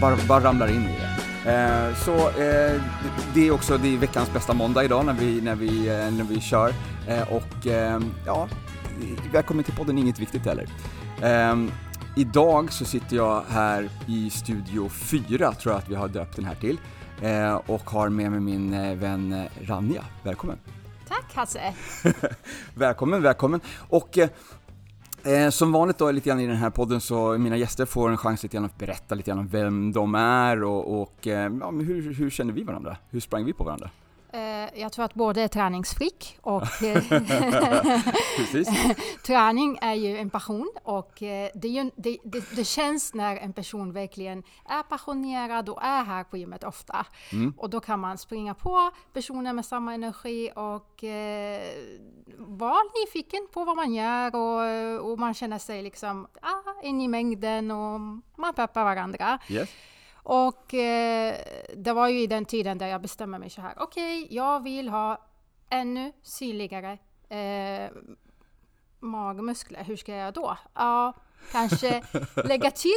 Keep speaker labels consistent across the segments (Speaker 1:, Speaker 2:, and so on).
Speaker 1: bara, bara ramlar in i det. Eh, så eh, det är också det är veckans bästa måndag idag när vi, när vi, eh, när vi kör. Eh, och eh, ja, välkommen till podden Inget Viktigt heller. Eh, idag så sitter jag här i Studio 4, tror jag att vi har döpt den här till, och har med mig min vän Ranja. Välkommen!
Speaker 2: Tack Hasse!
Speaker 1: välkommen, välkommen! Och Eh, som vanligt då lite grann i den här podden så mina gäster får en chans lite grann att berätta lite grann om vem de är och, och eh, ja, hur, hur känner vi varandra? Hur sprang vi på varandra?
Speaker 2: Eh, jag tror att både är träningsfreak och eh, träning är ju en passion och eh, det, ju, det, det, det, känns när en person verkligen är passionerad och är här på gymmet ofta. Mm. Och då kan man springa på personer med samma energi och eh, vara nyfiken på vad man gör och, och man känner sig liksom ah, in i mängden och man peppar varandra. Yes. Och eh, det var ju i den tiden där jag bestämde mig så här. Okej, okay, jag vill ha ännu synligare eh, magmuskler. Hur ska jag göra då? Ja, kanske lägga till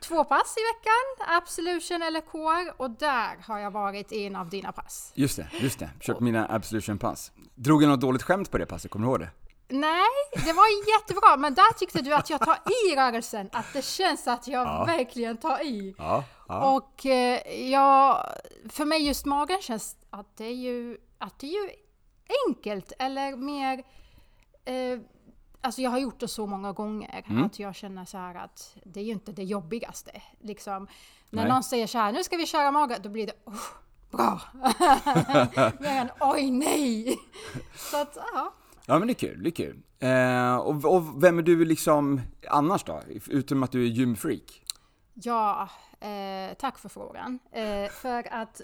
Speaker 2: två pass i veckan, Absolution eller core, och där har jag varit i en av dina pass.
Speaker 1: Just det, just det. Kört mina Absolution-pass. Drog jag något dåligt skämt på det passet, kommer du ihåg det?
Speaker 2: Nej, det var jättebra, men där tyckte du att jag tar i rörelsen, att det känns att jag ja. verkligen tar i. Ja, ja. Och eh, ja, för mig just magen känns att det är ju, att det är ju enkelt, eller mer eh, Alltså jag har gjort det så många gånger mm. att jag känner så här att det är ju inte det jobbigaste. Liksom, när Nej. någon säger så här, nu ska vi köra mage, då blir det oh, bra. Mer än oj nej. så att, ja.
Speaker 1: Ja men det är kul, det är kul. Eh, och, och, vem är du liksom annars då? Utom att du är gymfreak?
Speaker 2: Ja, eh, tack för frågan. Eh, för att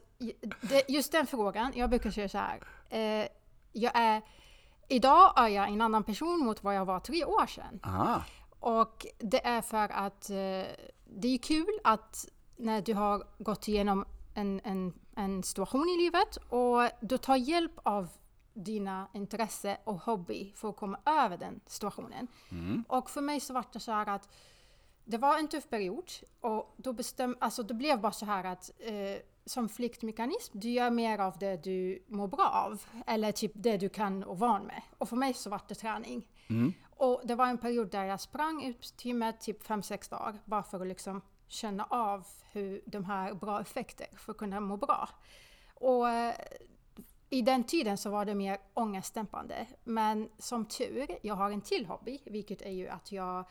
Speaker 2: just den frågan, jag brukar säga så här. Eh, jag är, idag är jag en annan person mot vad jag var tre år sedan. Aha. Och det är för att eh, det är kul att när du har gått igenom en, en, en situation i livet och du tar hjälp av dina intresse och hobby för att komma över den situationen. Mm. Och för mig så var det så här att det var en tuff period och då, bestäm, alltså det blev bara så här att eh, som flyktmekanism, du gör mer av det du mår bra av. Eller typ det du kan och van med. Och för mig så var det träning. Mm. Och det var en period där jag sprang ut gymmet typ 5-6 dagar bara för att liksom känna av hur de här bra effekter för att kunna må bra. Och eh, i den tiden så var det mer ångestdämpande. Men som tur, jag har en till hobby, vilket är ju att jag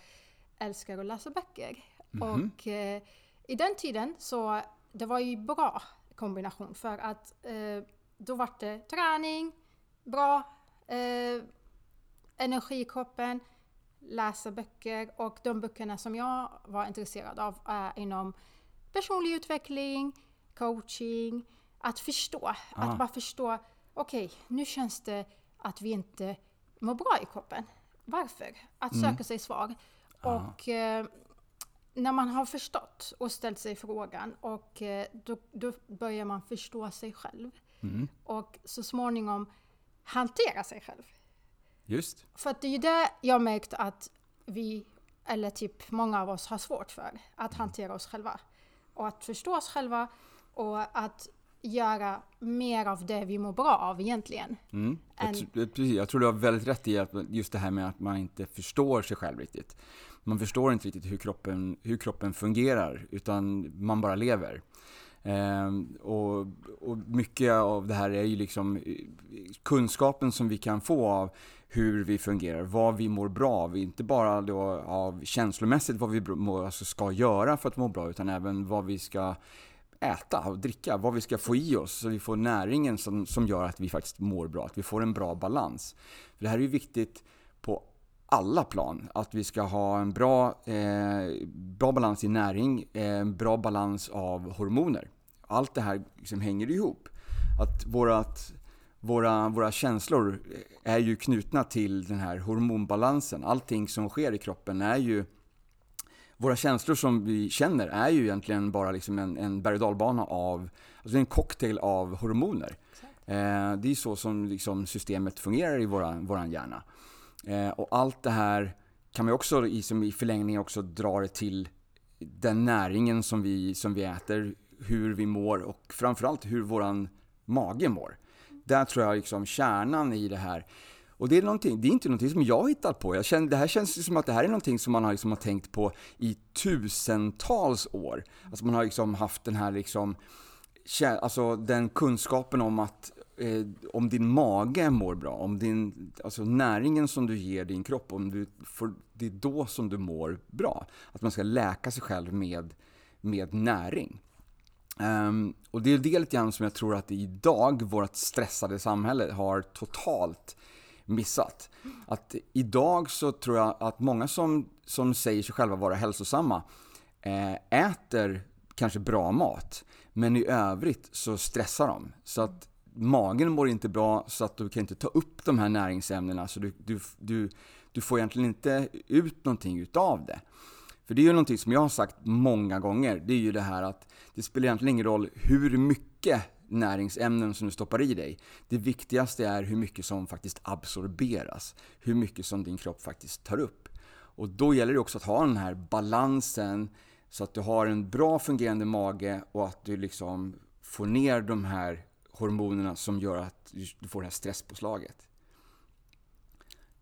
Speaker 2: älskar att läsa böcker. Mm -hmm. Och eh, i den tiden så, det var ju bra kombination för att eh, då var det träning, bra eh, energi i kroppen, läsa böcker och de böckerna som jag var intresserad av är inom personlig utveckling, coaching, att förstå. Ah. Att bara förstå, okej, okay, nu känns det att vi inte mår bra i kroppen. Varför? Att mm. söka sig svar. Ah. Och eh, när man har förstått och ställt sig frågan och eh, då, då, börjar man förstå sig själv. Mm. Och så småningom hantera sig själv.
Speaker 1: Just.
Speaker 2: För att det är ju det jag märkt att vi, eller typ många av oss har svårt för. Att mm. hantera oss själva. Och att förstå oss själva och att göra mer av det vi mår bra av egentligen. Mm.
Speaker 1: Jag, precis, jag tror du har väldigt rätt i att just det här med att man inte förstår sig själv riktigt. Man förstår inte riktigt hur kroppen, hur kroppen fungerar, utan man bara lever. Ehm, och, och, mycket av det här är ju liksom kunskapen som vi kan få av hur vi fungerar, vad vi mår bra av. Inte bara då av känslomässigt vad vi må, alltså ska göra för att må bra, utan även vad vi ska äta och dricka, vad vi ska få i oss så vi får näringen som, som gör att vi faktiskt mår bra, att vi får en bra balans. För det här är ju viktigt på alla plan, att vi ska ha en bra, eh, bra balans i näring, eh, en eh, bra balans av hormoner. Allt det här liksom hänger ihop. Att vårat, våra, våra känslor är ju knutna till den här hormonbalansen. Allting som sker i kroppen är ju våra känslor som vi känner är ju egentligen bara liksom en, en berg och dalbana av, alltså en cocktail av hormoner. Eh, det är så som liksom systemet fungerar i våran, våran hjärna. Eh, och allt det här kan man också i, som i förlängningen också dra det till den näringen som vi, som vi äter, hur vi mår och framförallt hur våran mage mår. Där tror jag liksom kärnan i det här. Och det är, det är inte någonting som jag har hittat på. Jag känner, det här känns som att det här är någonting som man har, liksom har tänkt på i tusentals år. Alltså man har liksom haft den här liksom, alltså den kunskapen om att eh, om din mage mår bra, om din, alltså näringen som du ger din kropp, om du får, det är då som du mår bra. Att man ska läka sig själv med, med näring. Um, och det är det lite grann som jag tror att idag, vårt stressade samhälle, har totalt missat. Att idag så tror jag att många som, som säger sig själva vara hälsosamma eh, äter kanske bra mat, men i övrigt så stressar de. Så att magen mår inte bra så att du kan inte ta upp de här näringsämnena så du, du, du, du får egentligen inte ut någonting utav det. För det är ju någonting som jag har sagt många gånger, det är ju det här att det spelar egentligen ingen roll hur mycket näringsämnen som du stoppar i dig. Det viktigaste är hur mycket som faktiskt absorberas, hur mycket som din kropp faktiskt tar upp. Och då gäller det också att ha den här balansen så att du har en bra fungerande mage och att du liksom får ner de här hormonerna som gör att du får det här stresspåslaget.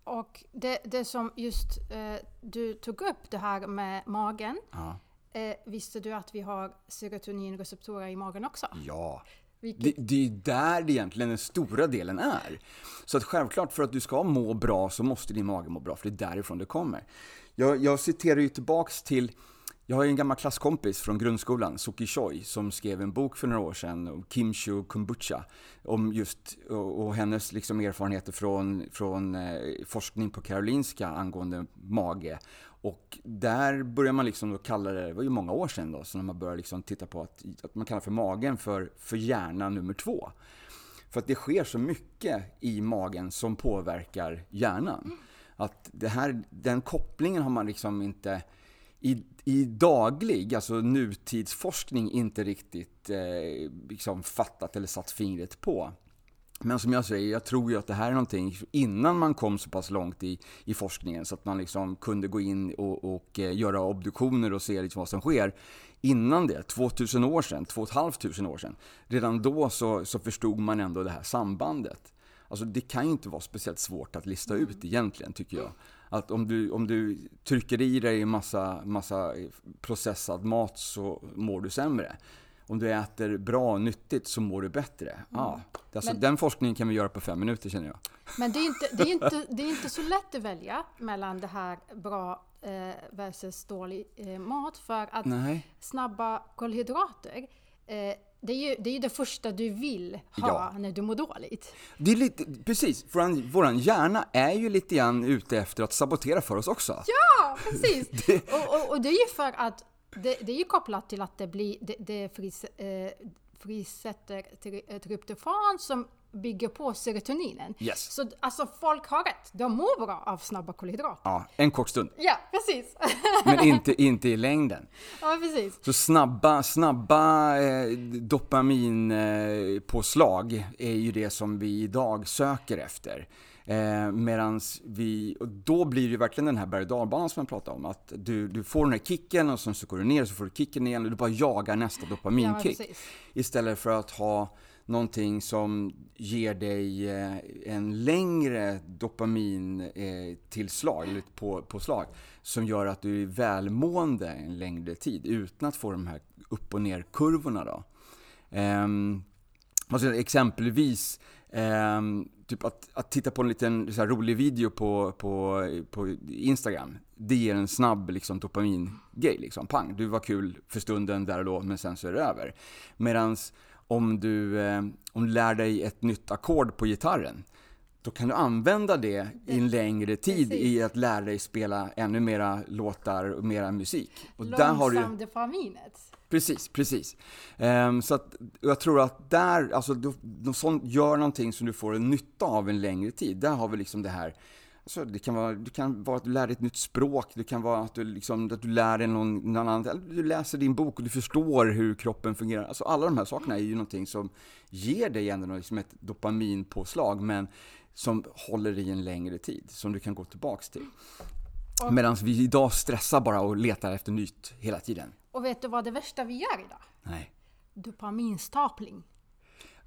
Speaker 2: Och det, det som just eh, du tog upp, det här med magen.
Speaker 1: Ja.
Speaker 2: Eh, visste du att vi har serotoninreceptorer i magen också?
Speaker 1: Ja. Det, det är där det egentligen den stora delen är. Så att självklart, för att du ska må bra så måste din mage må bra, för det är därifrån det kommer. Jag, jag citerar ju tillbaks till jag har en gammal klasskompis från grundskolan, Suki Choi, som skrev en bok för några år sedan, Kimchi kombucha, om just och, hennes liksom erfarenheter från, från eh, forskning på Karolinska angående mage. Och där börjar man liksom då kalla det, det var ju många år sedan då, så när man började liksom titta på att, att man kallar för magen för, för hjärna nummer två. För att det sker så mycket i magen som påverkar hjärnan. Att det här, den kopplingen har man liksom inte i, i daglig, alltså nutidsforskning, inte riktigt eh, liksom fattat eller satt fingret på. Men som jag säger, jag tror ju att det här är någonting innan man kom så pass långt i, i forskningen så att man liksom kunde gå in och, och eh, göra obduktioner och se liksom vad som sker. Innan det, 2000 år sedan, 2500 år sedan, redan då så, så förstod man ändå det här sambandet. Alltså det kan ju inte vara speciellt svårt att lista ut egentligen, tycker jag. Att om du, om du trycker i dig massa, massa processad mat så mår du sämre om du äter bra och nyttigt så mår du bättre. Mm. Ja, alltså, men, den forskningen kan vi göra på fem minuter känner jag.
Speaker 2: Men det är inte, det är inte, det är inte så lätt att välja mellan det här bra eh, versus dålig eh, mat. För att Nej. snabba kolhydrater eh, det är ju det, är det första du vill ha ja. när du mår dåligt.
Speaker 1: Det är lite, precis, våran, våran hjärna är ju lite grann ute efter att sabotera för oss också.
Speaker 2: Ja, precis! det... Och, och, och, det är ju för att det, det är ju kopplat till att det, blir, det, det fris, eh, frisätter eh, tryptofan som bygger på serotoninen.
Speaker 1: Yes.
Speaker 2: Så alltså folk har rätt, de mår bra av snabba kolhydrater.
Speaker 1: Ja, en kort stund.
Speaker 2: Ja, precis.
Speaker 1: Men inte, inte i längden.
Speaker 2: Ja, precis.
Speaker 1: Så snabba, snabba eh, dopaminpåslag eh, är ju det som vi idag söker efter. Eh, medans vi, och då blir det ju verkligen den här berg och som jag pratade om. Att du, du får den här kicken och sen så går du ner och så får du kicken igen och du bara jagar nästa dopaminkick. Ja, istället för att ha någonting som ger dig eh, en längre dopamintillslag, eh, eller på, påslag, som gör att du är välmående en längre tid utan att få de här upp och ner-kurvorna. Då. Um, alltså exempelvis um, typ att, att titta på en liten så här, rolig video på, på, på Instagram, det ger en snabb liksom, dopamin-grej. Liksom. Pang, du var kul för stunden där och då, men sen så är det över. Medans om du, eh, om du lär dig ett nytt ackord på gitarren, då kan du använda det i en längre tid Precis. i att lära dig spela ännu mera låtar och mera musik.
Speaker 2: Och Långsam där har du... dopaminet.
Speaker 1: Precis, precis. Um, så att jag tror att där, alltså, du, du, sånt gör någonting som du får en nytta av en längre tid. Där har vi liksom det här Alltså, det, kan vara, det kan vara att du lär dig ett nytt språk, det kan vara att du, liksom, att du lär dig någon, någon annan, eller du läser din bok och du förstår hur kroppen fungerar. Alltså, alla de här sakerna är ju någonting som ger dig ändå liksom ett dopaminpåslag, men som håller i en längre tid, som du kan gå tillbaks till. Medan vi idag stressar bara och letar efter nytt hela tiden.
Speaker 2: och vet du vad det värsta vi gör idag?
Speaker 1: Nej.
Speaker 2: Dopaminstapling.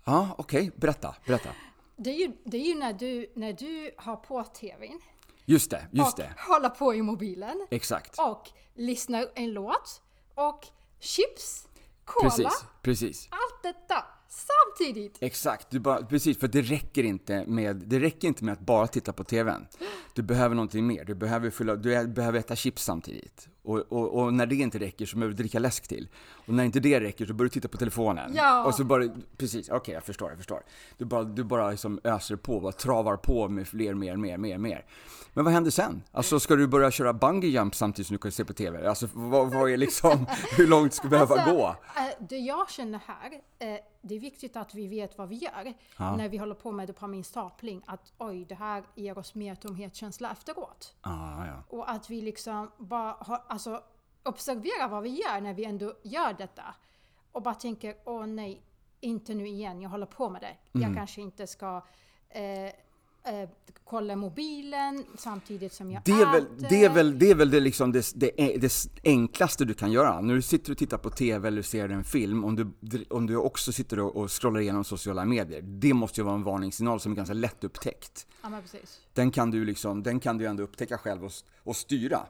Speaker 1: Ja, okej. Berätta, berätta.
Speaker 2: Det är ju, det är ju när, du, när du har på TVn
Speaker 1: Just det, just
Speaker 2: och
Speaker 1: det.
Speaker 2: håller på i mobilen
Speaker 1: Exakt.
Speaker 2: och lyssnar en låt och chips, cola,
Speaker 1: Precis, precis.
Speaker 2: allt detta samtidigt.
Speaker 1: Exakt, du bara, precis, för det räcker, inte med, det räcker inte med att bara titta på TVn. Du behöver någonting mer, du behöver, fylla, du behöver äta chips samtidigt. Och, och, och när det inte räcker så behöver du dricka läsk till. Och när inte det räcker så börjar du titta på telefonen.
Speaker 2: Ja.
Speaker 1: Och så bara, precis, okej jag förstår, jag förstår. Du bara, du bara liksom öser på, bara travar på med fler, mer, mer, mer, mer. Men vad händer sen? Alltså ska du börja köra bungee jump samtidigt som du kan se på TV? Alltså vad, vad är liksom, hur långt ska du behöva
Speaker 2: Alltså,
Speaker 1: gå?
Speaker 2: eh, det jag känner här, eh, det är viktigt att vi vet vad vi gör
Speaker 1: Ja.
Speaker 2: när vi håller på med dopaminstapling. Att oj, det här ger oss mer tomhetskänsla efteråt.
Speaker 1: Ah, ja.
Speaker 2: Och att vi liksom bara har, alltså, observerar vad vi gör när vi ändå gör detta. Och bara tänker, åh nej, inte nu igen, jag håller på med det.
Speaker 1: Mm.
Speaker 2: Jag kanske inte ska eh, eh, kolla mobilen samtidigt som jag
Speaker 1: Det är, väl,
Speaker 2: äter.
Speaker 1: det, är väl, det är väl det, liksom det, det, det enklaste du kan göra. När du sitter och tittar på TV eller ser en film, om du, om du också sitter och, och scrollar igenom sociala medier. Det måste ju vara en varningssignal som är ganska lätt upptäckt.
Speaker 2: Ja, men precis.
Speaker 1: Den kan du, liksom, den kan du ändå upptäcka själv och, och styra.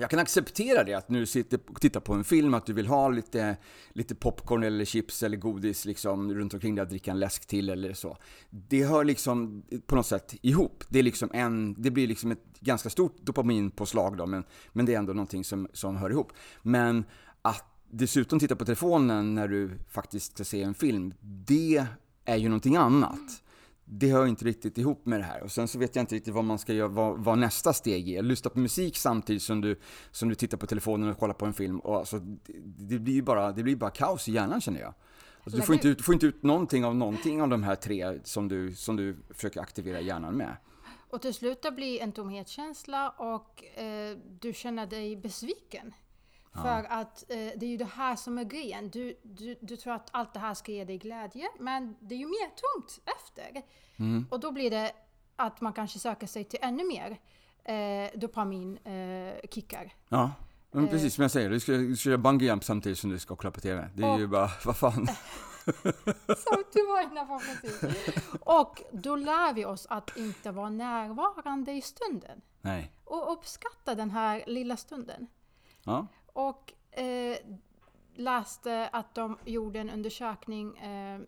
Speaker 1: Jag kan acceptera det, att när du sitter och tittar på en film, att du vill ha lite, lite popcorn eller chips eller godis liksom, runt omkring dig, att dricka en läsk till eller så. Det hör liksom på något sätt ihop. Det, är liksom en, det blir liksom ett ganska stort dopaminpåslag då, men, men det är ändå någonting som, som hör ihop. Men att dessutom titta på telefonen när du faktiskt ska se en film, det är ju någonting annat det hör inte riktigt ihop med det här. Och sen så vet jag inte riktigt vad man ska göra, vad, vad nästa steg är. Lyssna på musik samtidigt som du, som du tittar på telefonen och kollar på en film. Och alltså, det, det blir ju bara, det blir bara kaos i hjärnan känner jag. Alltså, du får inte, ut, får inte ut någonting av någonting av de här tre som du, som du försöker aktivera hjärnan med.
Speaker 2: Och till slut det blir en tomhetskänsla och eh, du känner dig besviken. För att eh, det är ju det här som är grejen. Du, du, du tror att allt det här ska ge dig glädje, men det är ju mer tungt efter. Och då blir det att man kanske söker sig till ännu mer eh, dopaminkickar. Eh.
Speaker 1: Ja, men precis som jag säger, du ska, du ska göra bungee jump samtidigt som du ska kolla på TV. Det är ju bara, vad fan.
Speaker 2: Som du var inne på precis. Och då lär vi oss att inte vara närvarande i stunden.
Speaker 1: Nej.
Speaker 2: Och uppskatta den här lilla stunden.
Speaker 1: Ja.
Speaker 2: Och eh, läste att de gjorde en undersökning eh,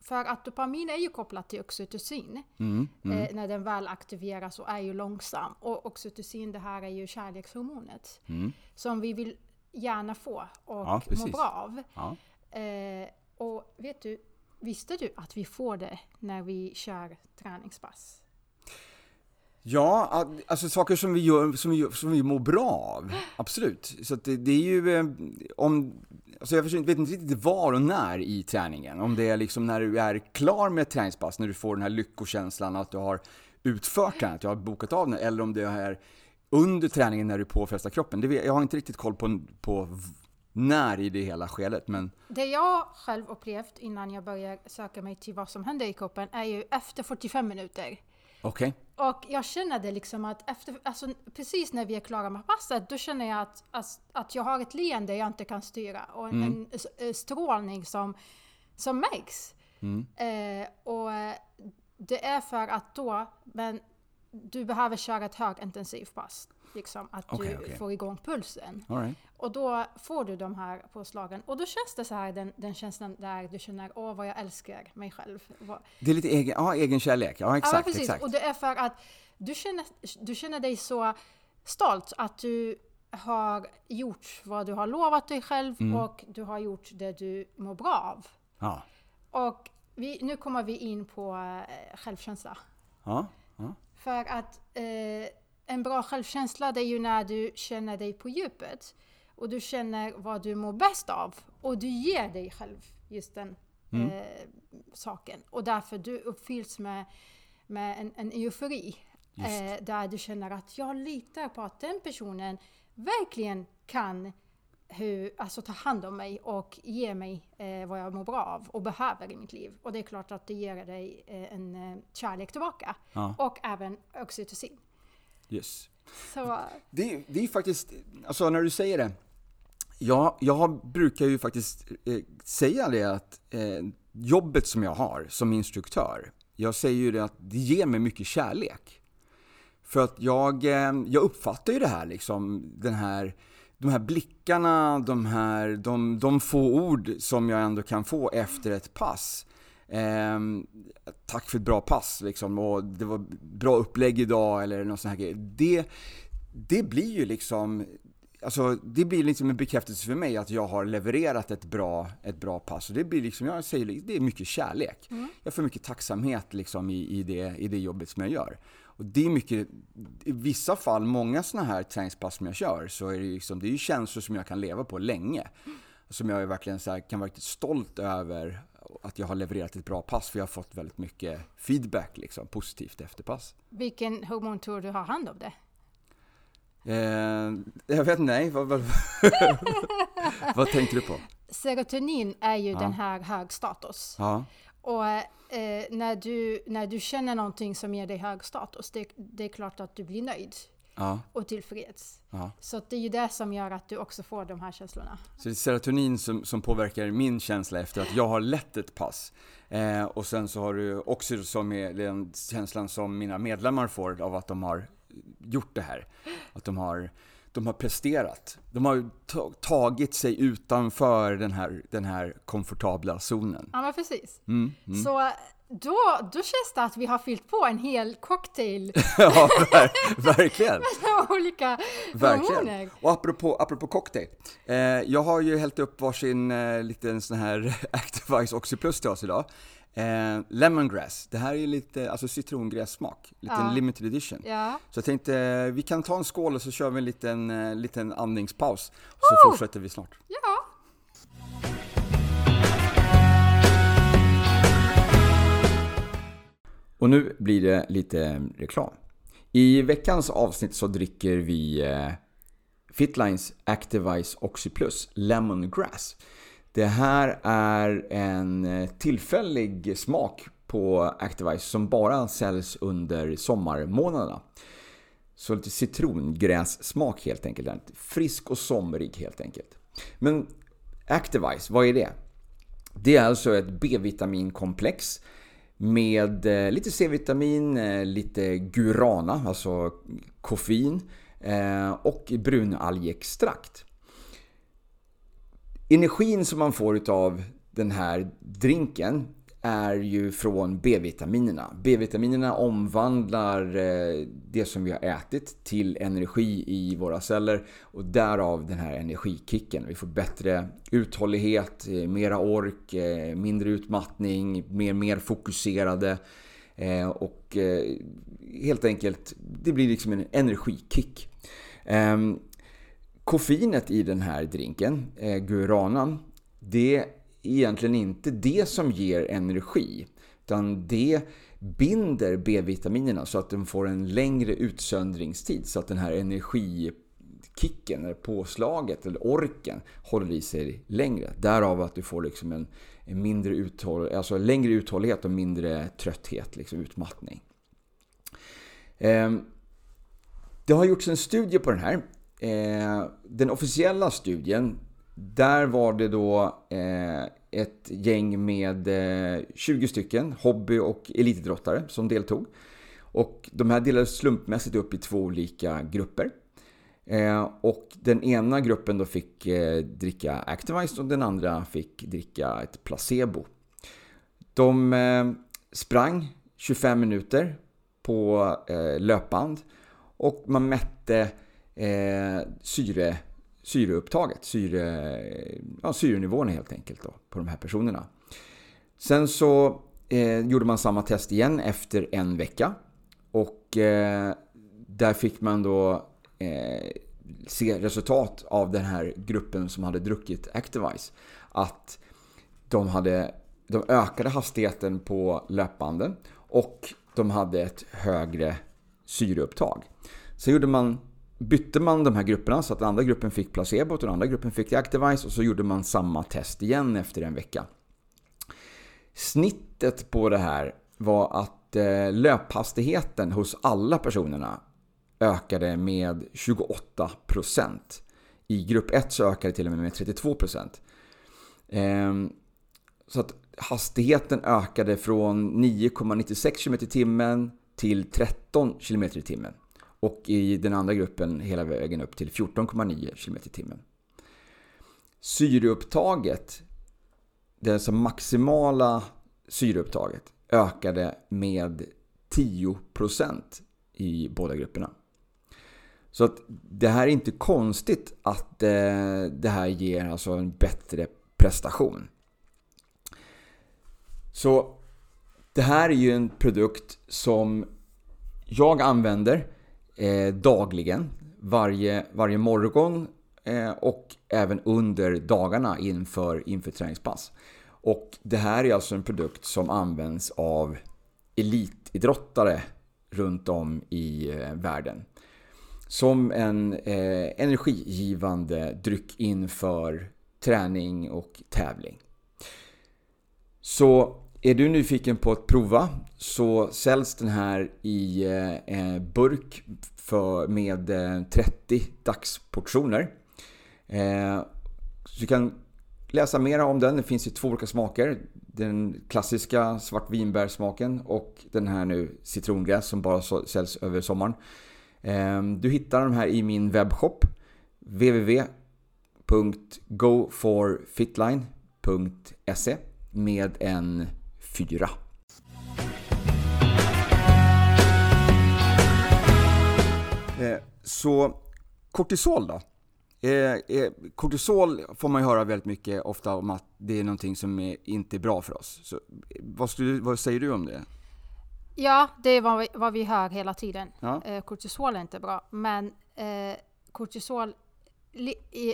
Speaker 2: för att dopamin är ju kopplat till oxytocin.
Speaker 1: Mm, mm.
Speaker 2: Eh, när den väl aktiveras och är ju långsam. Och oxytocin det här är ju kärlekshormonet.
Speaker 1: Mm.
Speaker 2: Som vi vill gärna få och
Speaker 1: Ja,
Speaker 2: må bra av.
Speaker 1: Ja.
Speaker 2: Eh, och vet du, visste du att vi får det när vi kör träningspass?
Speaker 1: Ja, alltså saker som vi, gör, som vi, som vi mår bra av. Absolut. Så det, det är ju eh, om... Alltså jag vet inte riktigt var och när i träningen. Om det är liksom när du är klar med ett träningspass, när du får den här lyckokänslan att du har utfört träningen, att du har bokat av den, eller om det är under träningen när du påfrestar kroppen. Det jag har inte riktigt koll på, på när i det hela skedet, men
Speaker 2: Det jag själv upplevt innan jag börjar söka mig till vad som händer i kroppen är ju efter 45 minuter.
Speaker 1: okej.
Speaker 2: Och jag känner det liksom att efter, alltså precis när vi är klara med passet, då känner jag att, att, att jag har ett leende jag inte kan styra och en, en s- eh, strålning som, som märks. Eh, och det är för att då, men du behöver köra ett högintensivt pass. Liksom att
Speaker 1: Okej,
Speaker 2: du
Speaker 1: okej.
Speaker 2: får igång pulsen.
Speaker 1: Right.
Speaker 2: Och då får du de här påslagen. Och då känns det så här, den, den känslan där du känner, åh vad jag älskar mig själv.
Speaker 1: Det är lite egen, ja, egen kärlek. Ja, exakt.
Speaker 2: ja, precis.
Speaker 1: exakt.
Speaker 2: Och det är för att du känner, du känner dig så stolt att du har gjort vad du har lovat dig själv
Speaker 1: Mm.
Speaker 2: och du har gjort det du mår bra av.
Speaker 1: Ja.
Speaker 2: Och vi, nu kommer vi in på eh, självkänsla.
Speaker 1: Ja. ja.
Speaker 2: För att eh, en bra självkänsla det är ju när du känner dig på djupet. Och du känner vad du mår bäst av. Och du ger dig själv just den
Speaker 1: Mm.
Speaker 2: eh, saken. Och därför du uppfylls med, med en, en eufori. Eh, där du känner att jag litar på att den personen verkligen kan hur, alltså ta hand om mig och ge mig eh, vad jag mår bra av och behöver i mitt liv. Och det är klart att det ger dig eh, en eh, kärlek tillbaka.
Speaker 1: Ja.
Speaker 2: Och även oxytocin.
Speaker 1: Yes.
Speaker 2: Så,
Speaker 1: Det, det är faktiskt, alltså när du säger det. Jag, jag brukar ju faktiskt eh, säga det att eh, jobbet som jag har som instruktör, jag säger ju det att det ger mig mycket kärlek. För att jag, eh, jag uppfattar ju det här liksom, den här, de här blickarna, de här, de, de få ord som jag ändå kan få efter ett pass. Eh, tack för ett bra pass liksom, och det var bra upplägg idag eller något sånt här grej. Det, det blir ju liksom, alltså det blir liksom en bekräftelse för mig att jag har levererat ett bra, ett bra pass. Och det blir liksom, jag säger, det är mycket kärlek. Jag får mycket tacksamhet liksom i, i, det, i det jobbet som jag gör. Och det är mycket, i vissa fall, många sådana här träningspass som jag kör, så är det ju liksom, det är ju känslor som jag kan leva på länge. Som jag är verkligen så här, kan vara riktigt stolt över att jag har levererat ett bra pass, för jag har fått väldigt mycket feedback, liksom, positivt efter pass.
Speaker 2: vilken hormon tror du har hand om det?
Speaker 1: Eh, jag vet inte, vad, vad, vad tänkte du på?
Speaker 2: Serotonin är ju
Speaker 1: Ja.
Speaker 2: den här hög status.
Speaker 1: Ja,
Speaker 2: Och eh, när, du, när du känner någonting som ger dig hög status, det, det är klart att du blir nöjd
Speaker 1: ja,
Speaker 2: och tillfreds.
Speaker 1: ja.
Speaker 2: Så det är ju det som gör att du också får de här känslorna.
Speaker 1: Så det är serotonin som, som påverkar min känsla efter att jag har lett ett pass. Eh, och sen så har du också som är den känslan som mina medlemmar får av att de har gjort det här. Att de har, de har presterat. De har ta- tagit sig utanför den här, den här komfortabla zonen.
Speaker 2: Ja, men precis.
Speaker 1: Mm, mm.
Speaker 2: Så då, då känns det att vi har fyllt på en hel cocktail
Speaker 1: ja, ver- verkligen.
Speaker 2: av olika
Speaker 1: Verkligen.
Speaker 2: hormoner.
Speaker 1: Och apropå, apropå cocktail. Eh, jag har ju hällt upp varsin eh, liten sån här Activise Oxyplus till oss idag. Eh, lemongrass. Det här är lite, alltså citrongrässmak. Liten
Speaker 2: Ja.
Speaker 1: limited edition.
Speaker 2: Ja,
Speaker 1: Så jag tänkte, vi kan ta en skål och så kör vi en liten, eh, liten andningspaus. Och så fortsätter vi snart.
Speaker 2: ja.
Speaker 1: Och nu blir det lite reklam. I veckans avsnitt så dricker vi eh, Fitlines Activise Oxyplus Lemongrass. Det här är en eh, tillfällig smak på Activise som bara säljs under sommarmånaderna. Så lite citrongrässmak helt enkelt. Frisk och somrig helt enkelt. Men Activise, vad är det? Det är alltså ett B-vitaminkomplex med eh, lite C-vitamin, eh, lite guarana, alltså koffein och brunalgextrakt. Energin som man får av den här drinken är ju från B-vitaminerna. B-vitaminerna omvandlar eh, det som vi har ätit till energi i våra celler och därav den här energikicken. Vi får bättre uthållighet, eh, mera ork, eh, mindre utmattning, mer, mer fokuserade och helt enkelt, det blir liksom en energikick. Ehm, Koffeinet i den här drinken, eh, guaranan, det är egentligen inte det som ger energi. Utan det binder B-vitaminerna så att de får en längre utsöndringstid. Så att den här energikicken, eller påslaget, eller orken håller i sig längre. Därav att du får liksom en, en mindre uthåll, alltså längre uthållighet och mindre trötthet, liksom utmattning. Eh, det har gjorts en studie på den här. Eh, den officiella studien, där var det då eh, ett gäng med eh, 20 stycken hobby och elitidrottare som deltog. Och de här delades slumpmässigt upp i två olika grupper. Eh, och den ena gruppen då fick eh, dricka Activized och den andra fick dricka ett placebo. De eh, sprang 25 minuter på eh, löpband och man mätte eh, syre, syreupptaget, syre, ja, syrenivån helt enkelt då, på de här personerna. Sen så eh, gjorde man samma test igen efter en vecka och eh, där fick man då eh, se resultat av den här gruppen som hade druckit Activise. Att de, hade, de ökade hastigheten på löpbanden och de hade ett högre syreupptag. Så gjorde man, bytte man de här grupperna så att den andra gruppen fick placebo och den andra gruppen fick Activise och så gjorde man samma test igen efter en vecka. Snittet på det här var att eh, löphastigheten hos alla personerna ökade med 28%. I grupp 1 så ökade det till och med med 32%. Ehm, så att hastigheten ökade från 9,96 km i timmen till 13 km i timmen. Och i den andra gruppen hela vägen upp till 14,9 km i timmen. Syreupptaget, det alltså maximala syreupptaget, ökade med 10% i båda grupperna. Så att det här är inte konstigt att eh, det här ger alltså en bättre prestation. Så det här är ju en produkt som jag använder eh, dagligen, varje, varje morgon eh, och även under dagarna inför, inför träningspass. Och det här är alltså en produkt som används av elitidrottare runt om i eh, världen. Som en eh, energigivande dryck inför träning och tävling. Så är du nyfiken på att prova så säljs den här i eh, eh burk för, med eh, 30 dagsportioner. Eh, så du kan läsa mer om den. Det finns i två olika smaker. Den klassiska svartvinbärsmaken och den här nu citrongräs som bara säljs över sommaren. Eh, du hittar de här i min webbshop www.goforfitline.se med en 4. Eh, så kortisol då? Eh, eh, kortisol får man ju höra väldigt mycket ofta om att det är någonting som är inte är bra för oss. Så, vad, skulle, vad säger du om det?
Speaker 2: Ja, det är vad vi, vad vi hör hela tiden. Ja. kortisol är inte bra, men eh, kortisol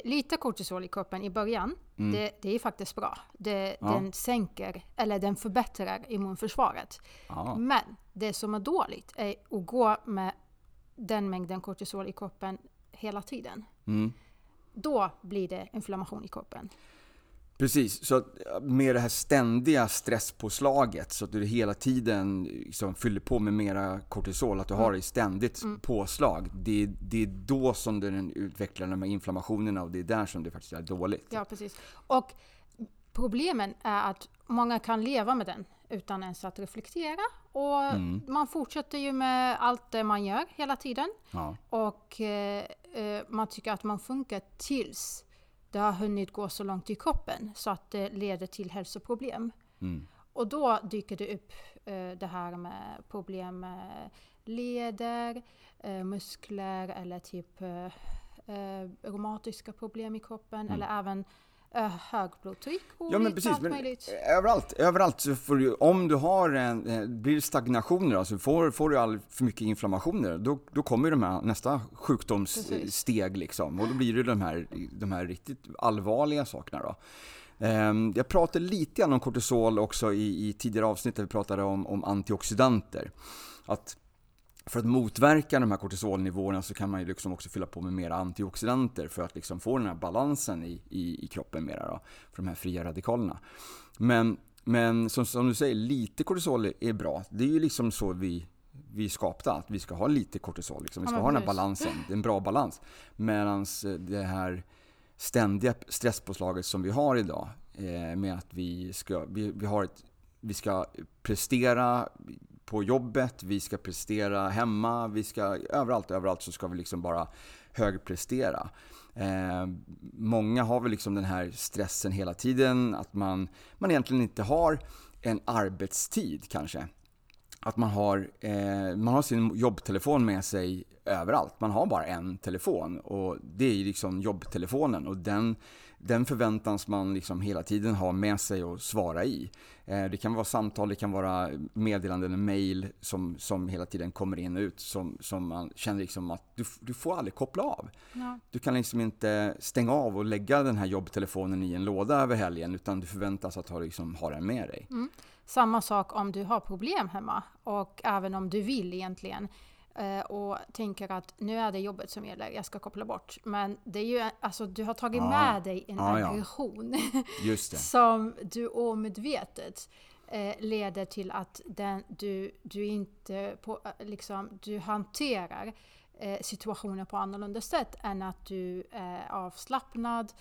Speaker 2: lite kortisol i kroppen i början, mm. det, det, är faktiskt bra. Det, ja. Den sänker, eller den förbättrar immunförsvaret. Ja. Men det som är dåligt är att gå med den mängden kortisol i kroppen hela tiden. Mm. Då blir det inflammation i kroppen.
Speaker 1: Precis, så med det här ständiga stresspåslaget så att du hela tiden liksom fyller på med mera kortisol, att du har det ständigt mm. påslag. Det, det är då som den utvecklar de här inflammationerna och det är där som det faktiskt är dåligt.
Speaker 2: Ja, precis. Och problemen är att många kan leva med den utan ens att reflektera. Och mm. man fortsätter ju med allt det man gör hela tiden. Ja. Och eh, eh man tycker att man funkar tills det har hunnit gå så långt i kroppen så att det leder till hälsoproblem. Mm. Och då dyker det upp eh, det här med problem med leder, eh, muskler eller typ eh, eh reumatiska problem i kroppen mm. eller även högblodtryck och ja, men precis, allt men möjligt.
Speaker 1: Överallt, överallt så får du, om du har en, eh, blir stagnationer, alltså får, får du all för mycket inflammationer, då, då kommer de här nästa sjukdomssteg liksom. Och då blir det de här, de här riktigt allvarliga sakerna då. Ehm, jag pratade lite grann om kortisol också i, i tidigare avsnitt där vi pratade om, om antioxidanter. Att för att motverka de här kortisolnivåerna så kan man ju liksom också fylla på med mer antioxidanter för att liksom få den här balansen i, i, i kroppen mera då, för de här fria radikalerna. Men, men som, som, du säger, lite kortisol är bra. Det är ju liksom så vi, vi är skapta, att vi ska ha lite kortisol. Liksom. Vi ska ja, ha den här balansen, det är en bra balans. Medan det här ständiga stresspåslaget som vi har idag eh, med att vi ska, vi, vi, har ett, vi ska prestera på jobbet, vi ska prestera hemma, vi ska överallt, överallt så ska vi liksom bara högprestera. Eh, många har väl liksom den här stressen hela tiden, att man, man egentligen inte har en arbetstid kanske. Att man har, eh, man har sin jobbtelefon med sig överallt. Man har bara en telefon och det är liksom jobbtelefonen och den den förväntas man liksom hela tiden ha med sig och svara i. Eh, det kan vara samtal, det kan vara meddelanden, mail som, som hela tiden kommer in och ut som, som man känner liksom att du, du får aldrig koppla av. Ja. Du kan liksom inte stänga av och lägga den här jobbtelefonen i en låda över helgen utan du förväntas att ha, liksom, ha den med dig. Mm.
Speaker 2: Samma sak om du har problem hemma och även om du vill egentligen och tänker att nu är det jobbet som gäller, jag ska koppla bort. Men det är ju, alltså du har tagit ja. med dig en ja, aggression ja. som du omedvetet eh, leder till att den, du, du inte på, eh, liksom, du hanterar eh, situationer på annorlunda sätt än att du är avslappnad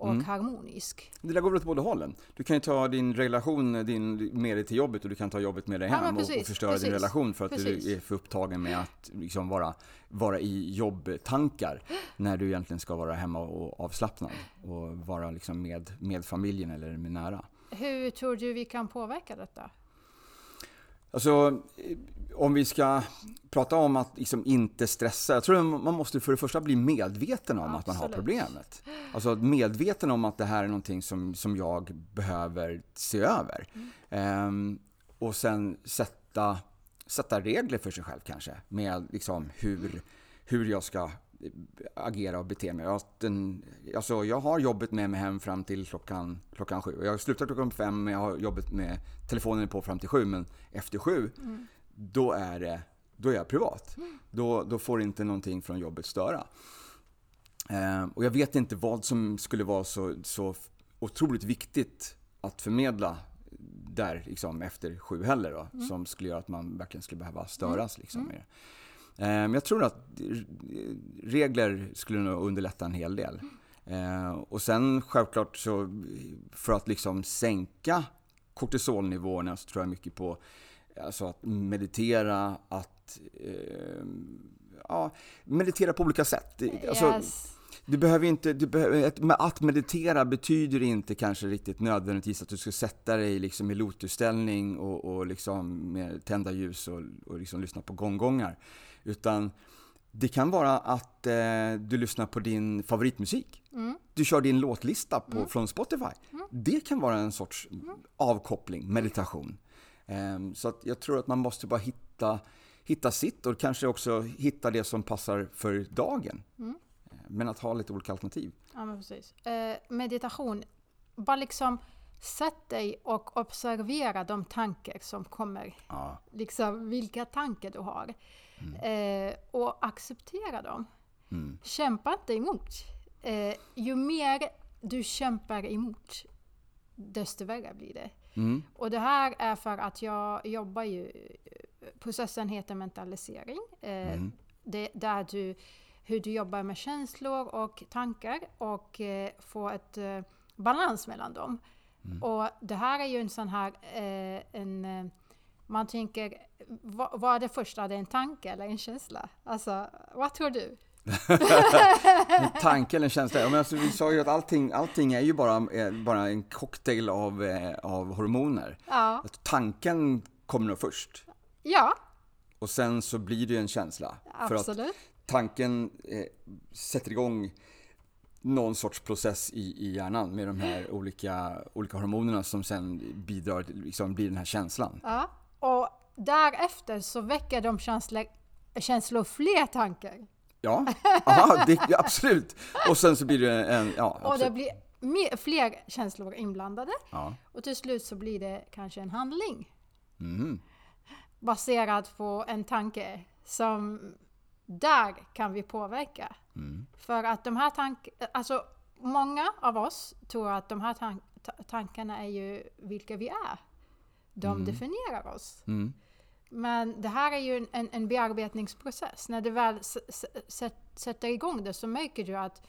Speaker 2: och
Speaker 1: Mm.
Speaker 2: harmonisk.
Speaker 1: Det där går väl åt båda hållen. Du kan ju ta din relation din, med dig till jobbet och du kan ta jobbet med dig
Speaker 2: Ja,
Speaker 1: hem
Speaker 2: men
Speaker 1: och, och
Speaker 2: precis,
Speaker 1: förstöra din
Speaker 2: precis,
Speaker 1: relation för att
Speaker 2: precis.
Speaker 1: du är för upptagen med att liksom vara, vara i jobbtankar när du egentligen ska vara hemma och avslappnad och vara liksom med, med familjen eller med nära.
Speaker 2: Hur tror du vi kan påverka detta?
Speaker 1: Alltså, om vi ska prata om att liksom inte stressa. Jag tror att man måste för det första bli medveten om att man har
Speaker 2: Absolut.
Speaker 1: problemet. Alltså medveten om att det här är någonting som, som jag behöver se över. Ehm, och sen sätta, sätta regler för sig själv kanske. Med liksom hur, hur jag ska agera och bete mig. Den, alltså jag har jobbet med mig hem fram till klockan, klockan sju. Jag slutar klockan fem, men jag har jobbet med telefonen på fram till sju. Men efter sju, då, är det, då är jag privat. Då, då får inte någonting från jobbet störa. Eh, och jag vet inte vad som skulle vara så, så otroligt viktigt att förmedla där liksom, efter sju heller då, som skulle göra att man verkligen skulle behöva störas. Liksom, det. Eh, Men jag tror att regler skulle nog underlätta en hel del. Eh, och sen självklart så för att liksom sänka kortisolnivåerna så tror jag mycket på alltså att meditera, att eh, ja, meditera på olika sätt. Alltså,
Speaker 2: yes.
Speaker 1: du behöver inte, du behöver, att meditera betyder inte kanske riktigt nödvändigtvis att du ska sätta dig liksom i lotusställning och, och liksom med tända ljus och, och liksom lyssna på gonggongar. Utan det kan vara att eh, du lyssnar på din favoritmusik.
Speaker 2: Mm.
Speaker 1: Du kör din låtlista på, från Spotify. Det kan vara en sorts avkoppling, meditation. Ehm, så jag tror att man måste bara hitta, hitta sitt och kanske också hitta det som passar för dagen.
Speaker 2: Mm.
Speaker 1: Eh, Men att ha lite olika alternativ.
Speaker 2: Ja, men precis. Eh, meditation, bara liksom sätt dig och observera de tankar som kommer.
Speaker 1: Ja.
Speaker 2: Liksom vilka tankar du har. Eh, och acceptera dem.
Speaker 1: Mm.
Speaker 2: Kämpa inte emot. Eh, ju mer du kämpar emot, desto värre blir det.
Speaker 1: Mm.
Speaker 2: Och det här är för att jag jobbar ju, processen heter mentalisering. Eh,
Speaker 1: Mm.
Speaker 2: det, där du, hur du jobbar med känslor och tankar och eh, får ett eh, balans mellan dem.
Speaker 1: Mm.
Speaker 2: Och det här är ju en sån här, eh, en, eh, man tänker, vad, vad är det första? Är det en tanke eller en känsla? Alltså, vad tror du?
Speaker 1: En tanke eller en känsla. Ja, men alltså, vi sa ju att allting, allting är ju bara, eh, bara en cocktail av, eh, av hormoner.
Speaker 2: Ja,
Speaker 1: Att tanken kommer nog först.
Speaker 2: ja
Speaker 1: Och sen så blir det ju en känsla. För att
Speaker 2: absolut.
Speaker 1: tanken eh, sätter igång någon sorts process i, i hjärnan med de här olika, olika hormonerna som sen bidrar liksom, blir den här känslan.
Speaker 2: Ja. Och därefter så väcker de känslor, känslor fler tankar.
Speaker 1: Ja, aha, det, absolut. Och sen så blir det en, ja,
Speaker 2: Och det
Speaker 1: absolut.
Speaker 2: blir mer, fler känslor inblandade.
Speaker 1: Ja.
Speaker 2: Och till slut så blir det kanske en handling.
Speaker 1: Mhm.
Speaker 2: Baserad på en tanke som där kan vi påverka.
Speaker 1: Mm.
Speaker 2: För att de här tankarna, alltså många av oss tror att de här tank, ta- tankarna är ju vilka vi är. De definierar oss.
Speaker 1: Mm.
Speaker 2: Men det här är ju en, en, en bearbetningsprocess. När du väl sätter igång det så märker du att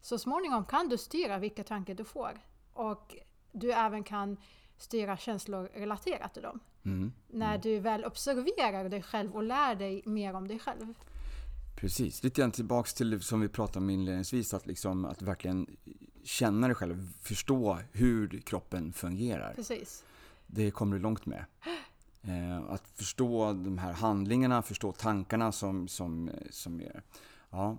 Speaker 2: så småningom kan du styra vilka tankar du får. Och du även kan styra känslor relaterat till dem.
Speaker 1: Mm.
Speaker 2: När du väl observerar dig själv och lär dig mer om dig själv.
Speaker 1: Precis, lite grann tillbaks till det som vi pratade om inledningsvis, att, liksom, att verkligen känna dig själv, förstå hur kroppen fungerar.
Speaker 2: Precis.
Speaker 1: Det kommer du långt med. Eh, att förstå de här handlingarna, förstå tankarna som, som, som är... Ja.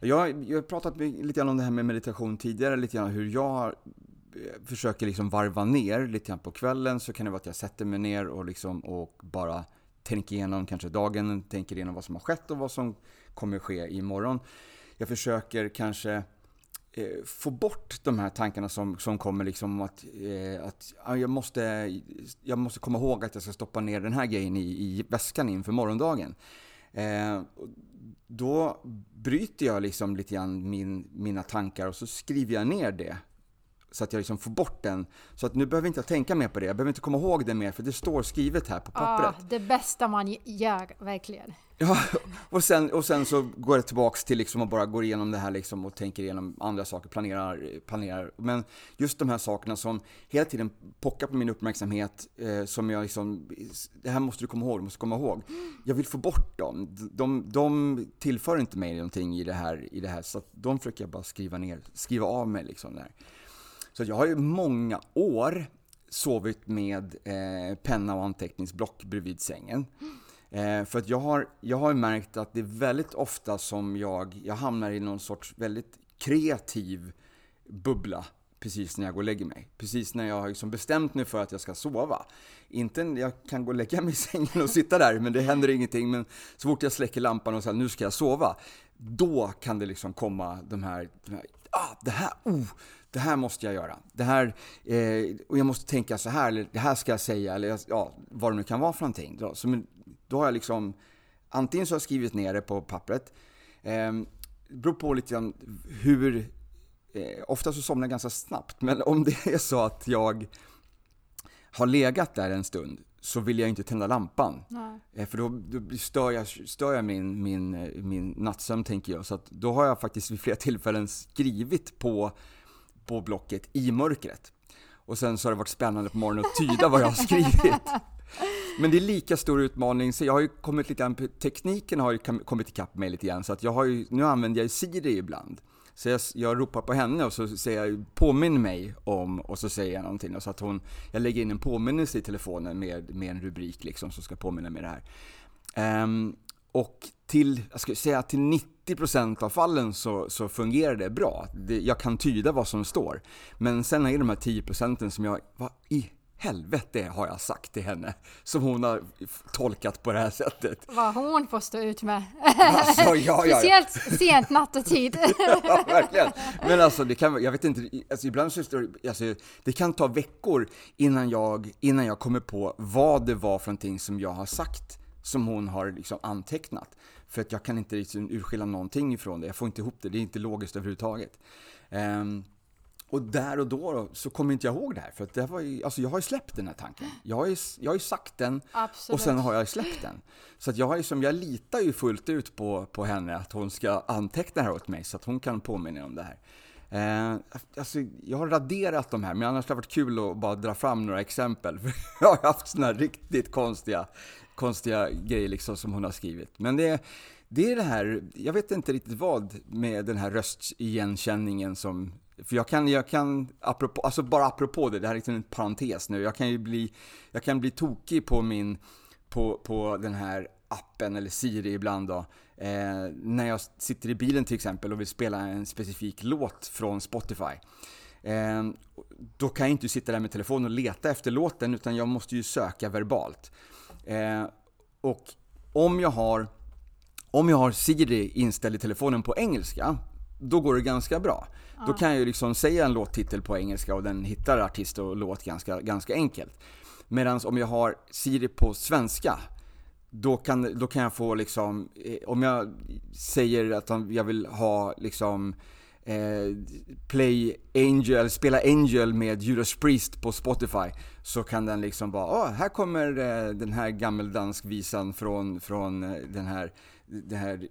Speaker 1: Jag, jag har pratat lite grann om det här med meditation tidigare, lite grann hur jag eh, försöker liksom varva ner lite grann på kvällen så kan det vara att jag sätter mig ner och, liksom, och bara tänker igenom kanske dagen, tänker igenom vad som har skett och vad som kommer ske imorgon. Jag försöker kanske eh, få bort de här tankarna som, som kommer liksom att, eh, att ja, jag, måste, jag måste komma ihåg att jag ska stoppa ner den här grejen i, i väskan inför morgondagen. Eh, då bryter jag liksom lite grann min, mina tankar och så skriver jag ner det så att jag liksom får bort den. Så att nu behöver inte jag tänka mer på det. Jag behöver inte komma ihåg det mer för det står skrivet här på pappret.
Speaker 2: Ah, det bästa man gör, verkligen.
Speaker 1: Ja, och sen, och sen så går jag tillbaks till liksom och bara går igenom det här liksom och tänker igenom andra saker, planerar, planerar. Men just de här sakerna som hela tiden pockar på min uppmärksamhet, eh, som jag liksom, det här måste du komma ihåg, du måste komma ihåg. Jag vill få bort dem. De, de tillför inte mig någonting i det här, i det här så att de försöker jag bara skriva ner, skriva av mig liksom där. Så jag har ju många år sovit med eh, penna och anteckningsblock bredvid sängen. Eh, för att jag har, jag har märkt att det är väldigt ofta som jag, jag hamnar i någon sorts väldigt kreativ bubbla precis när jag går och lägger mig. Precis när jag har liksom bestämt mig för att jag ska sova. Inte, jag kan gå och lägga mig i sängen och sitta där, men det händer ingenting. Men så fort jag släcker lampan och säger nu ska jag sova, då kan det liksom komma de här, de här ah, det här, oh, det här måste jag göra. Det här, eh, och jag måste tänka så här, eller det här ska jag säga, eller ja, vad det nu kan vara för någonting. Då, så, då har jag liksom, antingen så har jag skrivit ner det på pappret, eh, det beror på lite grann hur, eh, ofta så somnar jag ganska snabbt, men om det är så att jag har legat där en stund så vill jag inte tända lampan. Nej. Eh, för då, då stör, jag, stör jag min, min, eh, min nattsömn, tänker jag. Så då har jag faktiskt vid flera tillfällen skrivit på, på blocket i mörkret. Och sen så har det varit spännande på morgonen att tyda vad jag har skrivit. Men det är lika stor utmaning, så jag har ju kommit lite grann, tekniken har ju kommit ikapp mig lite grann, så att jag har ju, nu använder jag Siri ibland. Så jag, jag ropar på henne och så säger jag påminn mig om och så säger jag någonting. Och så att hon, jag lägger in en påminnelse i telefonen med, med en rubrik liksom som ska påminna mig det här. Um, och till, jag skulle säga till 90% av fallen så, så fungerar det bra. Det, jag kan tyda vad som står. Men sen är det de här 10% som jag, vad i helvete har jag sagt till henne som hon har tolkat på det här sättet.
Speaker 2: Vad hon får stå ut med.
Speaker 1: Alltså, ja, ja, ja.
Speaker 2: Speciellt sent nattetid.
Speaker 1: ja, verkligen. Men alltså, det kan, jag vet inte, alltså, ibland så alltså, det kan ta veckor innan jag, innan jag kommer på vad det var för någonting som jag har sagt som hon har liksom antecknat. För att jag kan inte liksom urskilja någonting ifrån det. Jag får inte ihop det. Det är inte logiskt överhuvudtaget. Um, och där och då så kommer inte jag ihåg det här, för att det var ju, alltså jag har ju släppt den här tanken. Jag har ju, jag har ju sagt den Absolut. och sen har jag släppt den. Så att jag, har ju som, jag litar ju fullt ut på, på henne att hon ska anteckna det här åt mig så att hon kan påminna om det här. Eh, alltså, jag har raderat de här, men annars har det varit kul att bara dra fram några exempel. För jag har haft sådana riktigt konstiga, konstiga grejer liksom som hon har skrivit. Men det, det är det här, jag vet inte riktigt vad med den här röstigenkänningen som för jag kan, jag kan apropå, alltså bara apropå det, det här är liksom en parentes nu, jag kan ju bli, jag kan bli tokig på min, på, på den här appen eller Siri ibland då. Eh, när jag sitter i bilen till exempel och vill spela en specifik låt från Spotify. Eh, då kan jag inte sitta där med telefonen och leta efter låten utan jag måste ju söka verbalt. Eh, och om jag har om jag har Siri inställd i telefonen på engelska, då går det ganska bra. Ja. Då kan jag ju liksom säga en låttitel på engelska och den hittar artist och låt ganska, ganska enkelt. Medan om jag har Siri på svenska, då kan, då kan jag få liksom, eh, om jag säger att jag vill ha liksom eh, Play Angel, spela Angel med Judas Priest på Spotify så kan den liksom bara, åh, här kommer eh, den här gammeldansk visan från, från eh, den här den här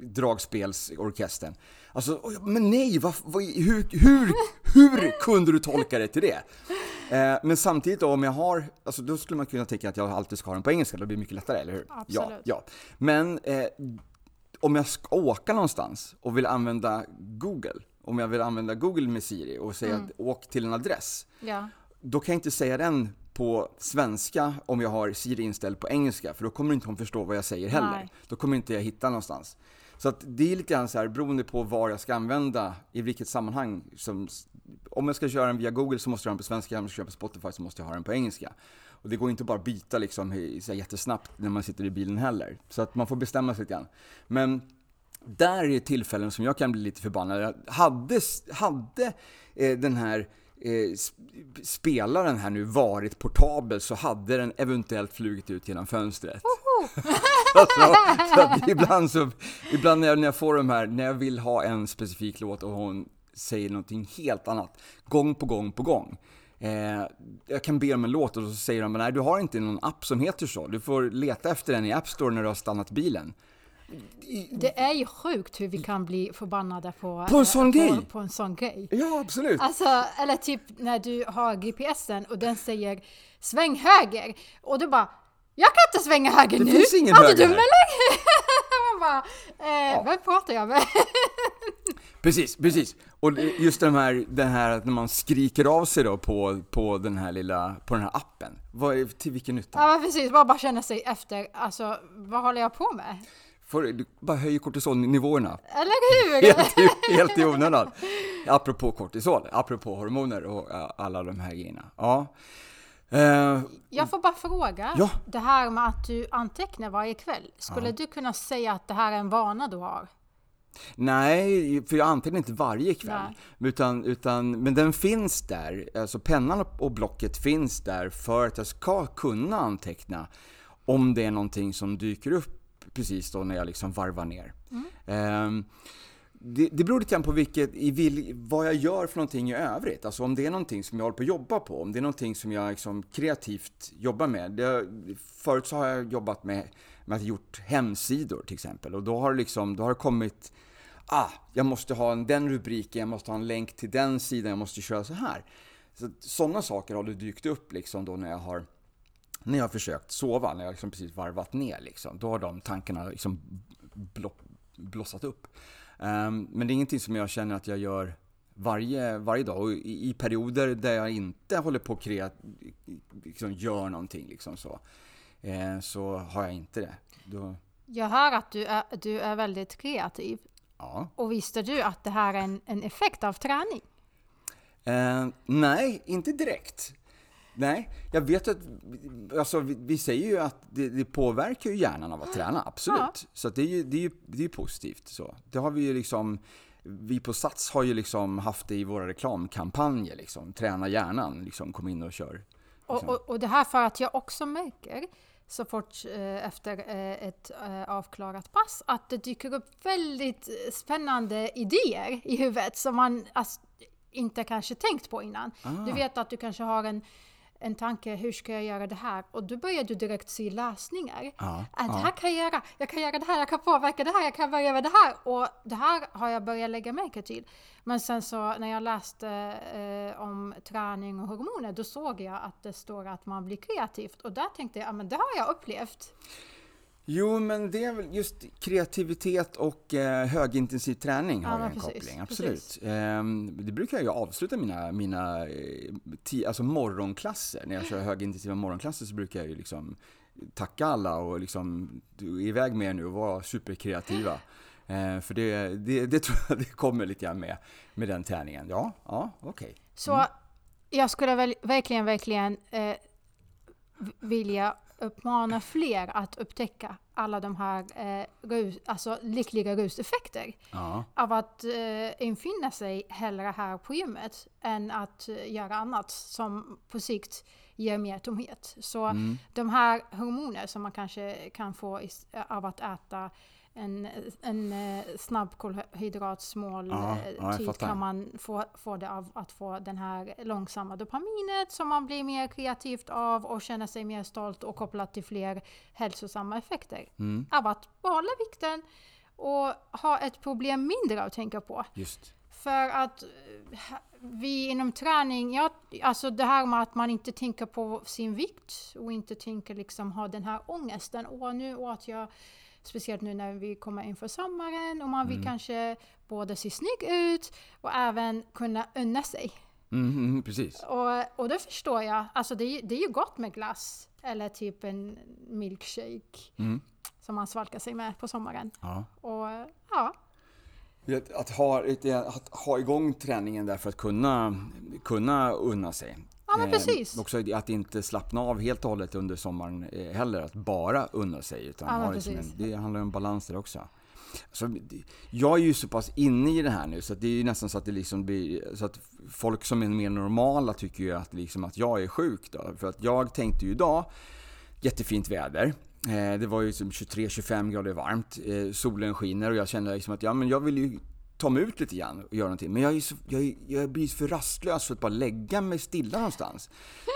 Speaker 1: dragspelsorkestern. Alltså, men nej, vad, vad, hur, hur, hur kunde du tolka det till det? Eh, men samtidigt då, om jag har, alltså då skulle man kunna tänka att jag alltid ska ha den på engelska, då blir det mycket lättare, eller hur?
Speaker 2: Absolut.
Speaker 1: Ja, ja. Men eh, om jag ska åka någonstans och vill använda Google, om jag vill använda Google med Siri och säga mm. att åk till en adress,
Speaker 2: ja.
Speaker 1: då kan jag inte säga den på svenska om jag har Siri inställd på engelska, för då kommer inte hon förstå vad jag säger heller. Nej. Då kommer inte jag hitta någonstans. Så att det är lite grann så här, beroende på var jag ska använda, i vilket sammanhang. Som, om jag ska köra den via Google så måste jag ha den på svenska, om jag ska köra på Spotify så måste jag ha den på engelska. Och det går inte bara att byta liksom så jättesnabbt när man sitter i bilen heller. Så att man får bestämma sig lite grann. Men där är tillfällen som jag kan bli lite förbannad. Hade, hade eh, den här eh, spelaren här nu varit portabel så hade den eventuellt flugit ut genom fönstret. alltså, så ibland, så, ibland när jag, när jag får de här, när jag vill ha en specifik låt och hon säger någonting helt annat. Gång på gång på gång. Eh, jag kan be om en låt och så säger de nej du har inte någon app som heter så. Du får leta efter den i App Store när du har stannat bilen.
Speaker 2: Det är ju sjukt hur vi kan bli förbannade på,
Speaker 1: På en sån
Speaker 2: eh,
Speaker 1: grej?
Speaker 2: På, på en sån grej.
Speaker 1: Ja, absolut.
Speaker 2: Alltså, eller typ när du har GPSen och den säger sväng höger och du bara jag kan inte svänga höger
Speaker 1: Det
Speaker 2: nu!
Speaker 1: finns ingen
Speaker 2: Är du dum
Speaker 1: här."
Speaker 2: eller? Man bara, eh, vem pratar jag med?
Speaker 1: Precis, precis. Och just den här, den här att när man skriker av sig då på, på den här lilla, på den här appen. Vad är, till vilken nytta?
Speaker 2: ja men precis, bara, bara känna sig efter, alltså vad håller jag på med?
Speaker 1: Får, du bara höjer kortisolnivåerna.
Speaker 2: Eller hur?
Speaker 1: Helt i, helt i onödan. Apropå kortisol, apropå hormoner och alla de här grejerna. Ja. Eh,
Speaker 2: Jag får bara fråga,
Speaker 1: Ja.
Speaker 2: det här med att du antecknar varje kväll, skulle
Speaker 1: Ja.
Speaker 2: du kunna säga att det här är en vana du har?
Speaker 1: nej, för jag antecknar inte varje kväll.
Speaker 2: Nej.
Speaker 1: Utan, utan, men den finns där, alltså pennan och- blocket finns där för att jag ska kunna anteckna om det är någonting som dyker upp precis då när jag liksom varvar ner. Ehm, det, det beror lite grann på vilket, i vil, vad jag gör för någonting i övrigt. Alltså om det är någonting som jag håller på att jobba på, om det är någonting som jag liksom kreativt jobbar med. Det, förut så har jag jobbat med, med att gjort hemsidor till exempel och då har det liksom, då har det kommit Ah, jag måste ha en, den rubriken, jag måste ha en länk till den sidan, jag måste köra så här. Så, sådana saker har det dykt upp liksom då när jag har när jag har försökt sova, när jag liksom precis varvat ner liksom, då har de tankarna liksom blossat upp. Ehm, men det är ingenting som jag känner att jag gör varje, varje dag. Och i, i perioder där jag inte håller på att kreat, liksom gör någonting liksom så, eh, så har jag inte det. Då,
Speaker 2: Jag hör att du är, du är väldigt kreativ.
Speaker 1: ja.
Speaker 2: Och visste du att det här är en, en effekt av träning?
Speaker 1: Eh, nej, inte direkt. Nej, jag vet att, alltså vi, vi säger ju att det, det påverkar ju hjärnan av att träna, absolut.
Speaker 2: Ja.
Speaker 1: Så det är ju, det är ju, det är positivt så. Det har vi ju liksom, vi på Sats har ju liksom haft det i våra reklamkampanjer liksom. Träna hjärnan, liksom kom in och kör.
Speaker 2: Och, och, och det här för att jag också märker så fort eh, efter eh, ett eh, avklarat pass att det dyker upp väldigt eh, spännande idéer i huvudet som man alltså, inte kanske tänkt på innan. Du
Speaker 1: Ah.
Speaker 2: vet att du kanske har en, en tanke, hur ska jag göra det här? Och då börjar du direkt se lösningar.
Speaker 1: Ja,
Speaker 2: Att det här kan jag göra, jag kan göra det här, jag kan påverka det här, jag kan börja med det här. Och det här har jag börjat lägga märke till. Men sen så när jag läste eh, om träning och hormoner, då såg jag att det står att man blir kreativt. Och där tänkte jag, ja men det har jag upplevt.
Speaker 1: Jo, men det är väl just kreativitet och eh, högintensiv träning
Speaker 2: Ja,
Speaker 1: har ju en
Speaker 2: precis,
Speaker 1: koppling. Absolut. Ehm, det brukar jag ju avsluta mina, mina eh, ti, alltså morgonklasser. När jag kör högintensiva morgonklasser så brukar jag ju liksom tacka alla och liksom du är iväg med er nu och vara superkreativa. Eh, för det, det, det tror jag det kommer lite grann med, med den träningen. Ja, ja, okej.
Speaker 2: Så jag skulle väl verkligen, verkligen eh, vilja uppmana fler att upptäcka alla de här eh, rus, alltså lyckliga ruseffekter.
Speaker 1: Ja,
Speaker 2: av att eh, infinna sig hellre här på gymmet än att eh, göra annat som på sikt ger mer tomhet. Så
Speaker 1: Mm.
Speaker 2: de här hormoner som man kanske kan få is- av att äta en, en eh, snabb kolhydratsmål
Speaker 1: Ja, ja, fattar.
Speaker 2: kan man få, få det av att få den här långsamma dopaminet som man blir mer kreativt av och känner sig mer stolt och kopplat till fler hälsosamma effekter
Speaker 1: mm,
Speaker 2: av att behålla vikten och ha ett problem mindre att tänka på.
Speaker 1: just.
Speaker 2: För att eh, vi inom träning, ja, alltså det här med att man inte tänker på sin vikt och inte tänker liksom ha den här ångesten. Åh, nu åt jag, speciellt nu när vi kommer inför sommaren och man vill
Speaker 1: Mm.
Speaker 2: kanske både se snygg ut och även kunna unna sig.
Speaker 1: Mm, precis.
Speaker 2: Och, och då förstår jag, alltså det, är ju- det är ju gott med glass eller typ en milkshake
Speaker 1: Mm,
Speaker 2: som man svalkar sig med på sommaren.
Speaker 1: ja.
Speaker 2: Och ja,
Speaker 1: Att, att, ha, att ha igång träningen där för att kunna, kunna unna sig.
Speaker 2: Ja, men
Speaker 1: Eh,
Speaker 2: precis.
Speaker 1: också att inte slappna av helt och hållet under sommaren eh, heller, att bara unna sig. Utan
Speaker 2: Ja,
Speaker 1: ha det, som en, det handlar om balans där också. Så, det- jag är ju så pass inne i det här nu så det är nästan så att det liksom blir, så att folk som är mer normala tycker ju att, liksom att jag är sjuk då. För att jag tänkte ju idag, jättefint väder. Eh, Det var ju som 23-25 grader varmt. Eh, Solen skiner och jag kände liksom att ja, men jag vill ju ta mig ut lite grann och göra någonting. Men jag, är så, jag, jag blir för rastlös för att bara lägga mig stilla någonstans.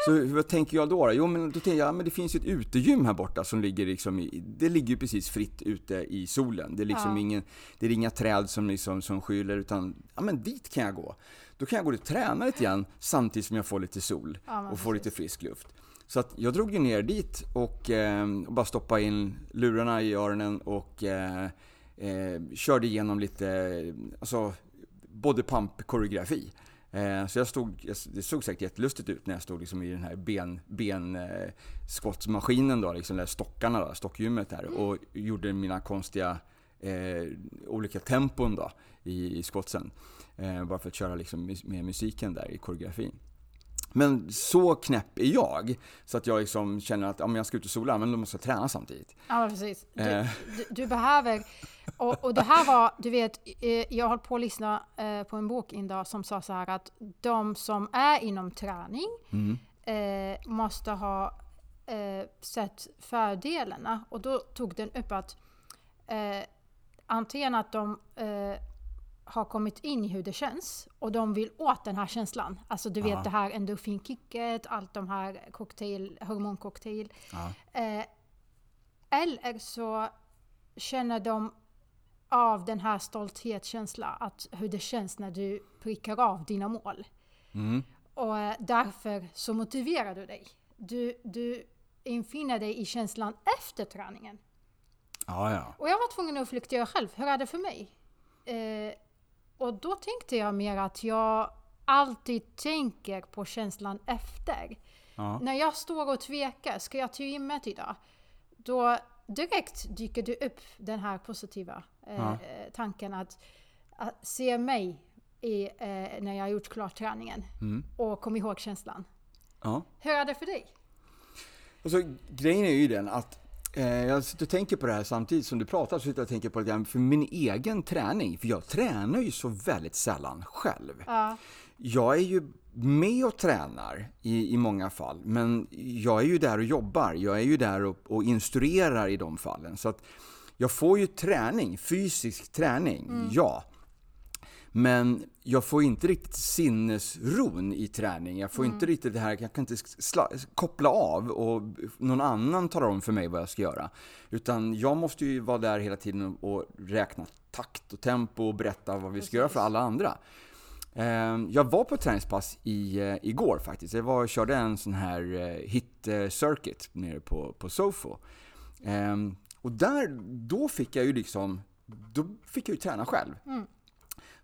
Speaker 1: Så vad tänker jag då? Jo, men då tänker jag, men det finns ju ett utegym här borta som ligger liksom i, det ligger ju precis fritt ute i solen. Det är liksom
Speaker 2: Ja.
Speaker 1: ingen, det är inga träd som liksom, som skyller, utan, ja men dit kan jag gå. Då kan jag gå och träna lite grann samtidigt som jag får lite sol
Speaker 2: Ja,
Speaker 1: och får lite
Speaker 2: precis.
Speaker 1: frisk luft. Så att jag drog ju ner dit och, eh, och bara stoppade in lurarna i öronen och eh, eh, körde igenom lite, alltså, body pump koreografi. Eh, så jag stod, jag- det såg säkert jättelustigt ut när jag stod liksom i den här ben, ben eh, då, liksom där stockarna då, stockgymmet där och gjorde mina konstiga eh, olika tempon då i, i skottsen. Eh, bara för att köra liksom med musiken där i koreografin. Men så knäpp är jag, så att jag liksom känner att om jag ska ut och sola, men då måste jag träna samtidigt.
Speaker 2: Ja, precis. Du,
Speaker 1: Eh.
Speaker 2: du, du behöver... Och, och det här var, du vet, eh, jag höll på att lyssna eh, på en bok en dag som sa så här att de som är inom träning
Speaker 1: Mm.
Speaker 2: eh, måste ha eh, sett fördelarna. Och då tog den upp att antingen att de har kommit in i hur det känns och de vill åt den här känslan. Alltså du vet det här endorfinkicket, allt de här cocktail, hormoncocktail. Eh, eller så känner de av den här stolthetskänslan, att hur det känns när du prickar av dina mål.
Speaker 1: Mm.
Speaker 2: Och eh, därför så motiverar du dig. Du, du infinner dig i känslan efter träningen.
Speaker 1: Ja, ja.
Speaker 2: Och jag var tvungen att reflektera själv, hur är det för mig? Eh, och då tänkte jag mer att jag alltid tänker på känslan efter.
Speaker 1: ja.
Speaker 2: När jag står och tvekar, ska jag till gymmet idag? Då direkt dyker det upp den här positiva eh,
Speaker 1: Ja.
Speaker 2: tanken att, att se mig i, eh, när jag har gjort klart träningen.
Speaker 1: Mm.
Speaker 2: Och kom ihåg känslan.
Speaker 1: ja.
Speaker 2: Hur är det för dig?
Speaker 1: Alltså, grejen är ju den att jag sitter och tänker på det här samtidigt som du pratar, så sitter jag och tänker på det här för min egen träning. För jag tränar ju så väldigt sällan själv.
Speaker 2: Ja,
Speaker 1: Jag är ju med och tränar i, i många fall, men jag är ju där och jobbar. Jag är ju där och, och instruerar i de fallen. Så att jag får ju träning, fysisk träning, ja. Men jag får inte riktigt sinnesron i träning. Jag får inte riktigt det här, jag kan inte koppla av och någon annan talar om för mig vad jag ska göra. Utan jag måste ju vara där hela tiden och, räkna takt och tempo och berätta vad vi ska göra för alla andra. Eh, Jag var på ett träningspass i, eh, igår faktiskt. Jag var och körde en sån här eh, hit eh, circuit nere på, på Sofo. Eh, Och där, då fick jag ju liksom, då fick jag ju träna själv.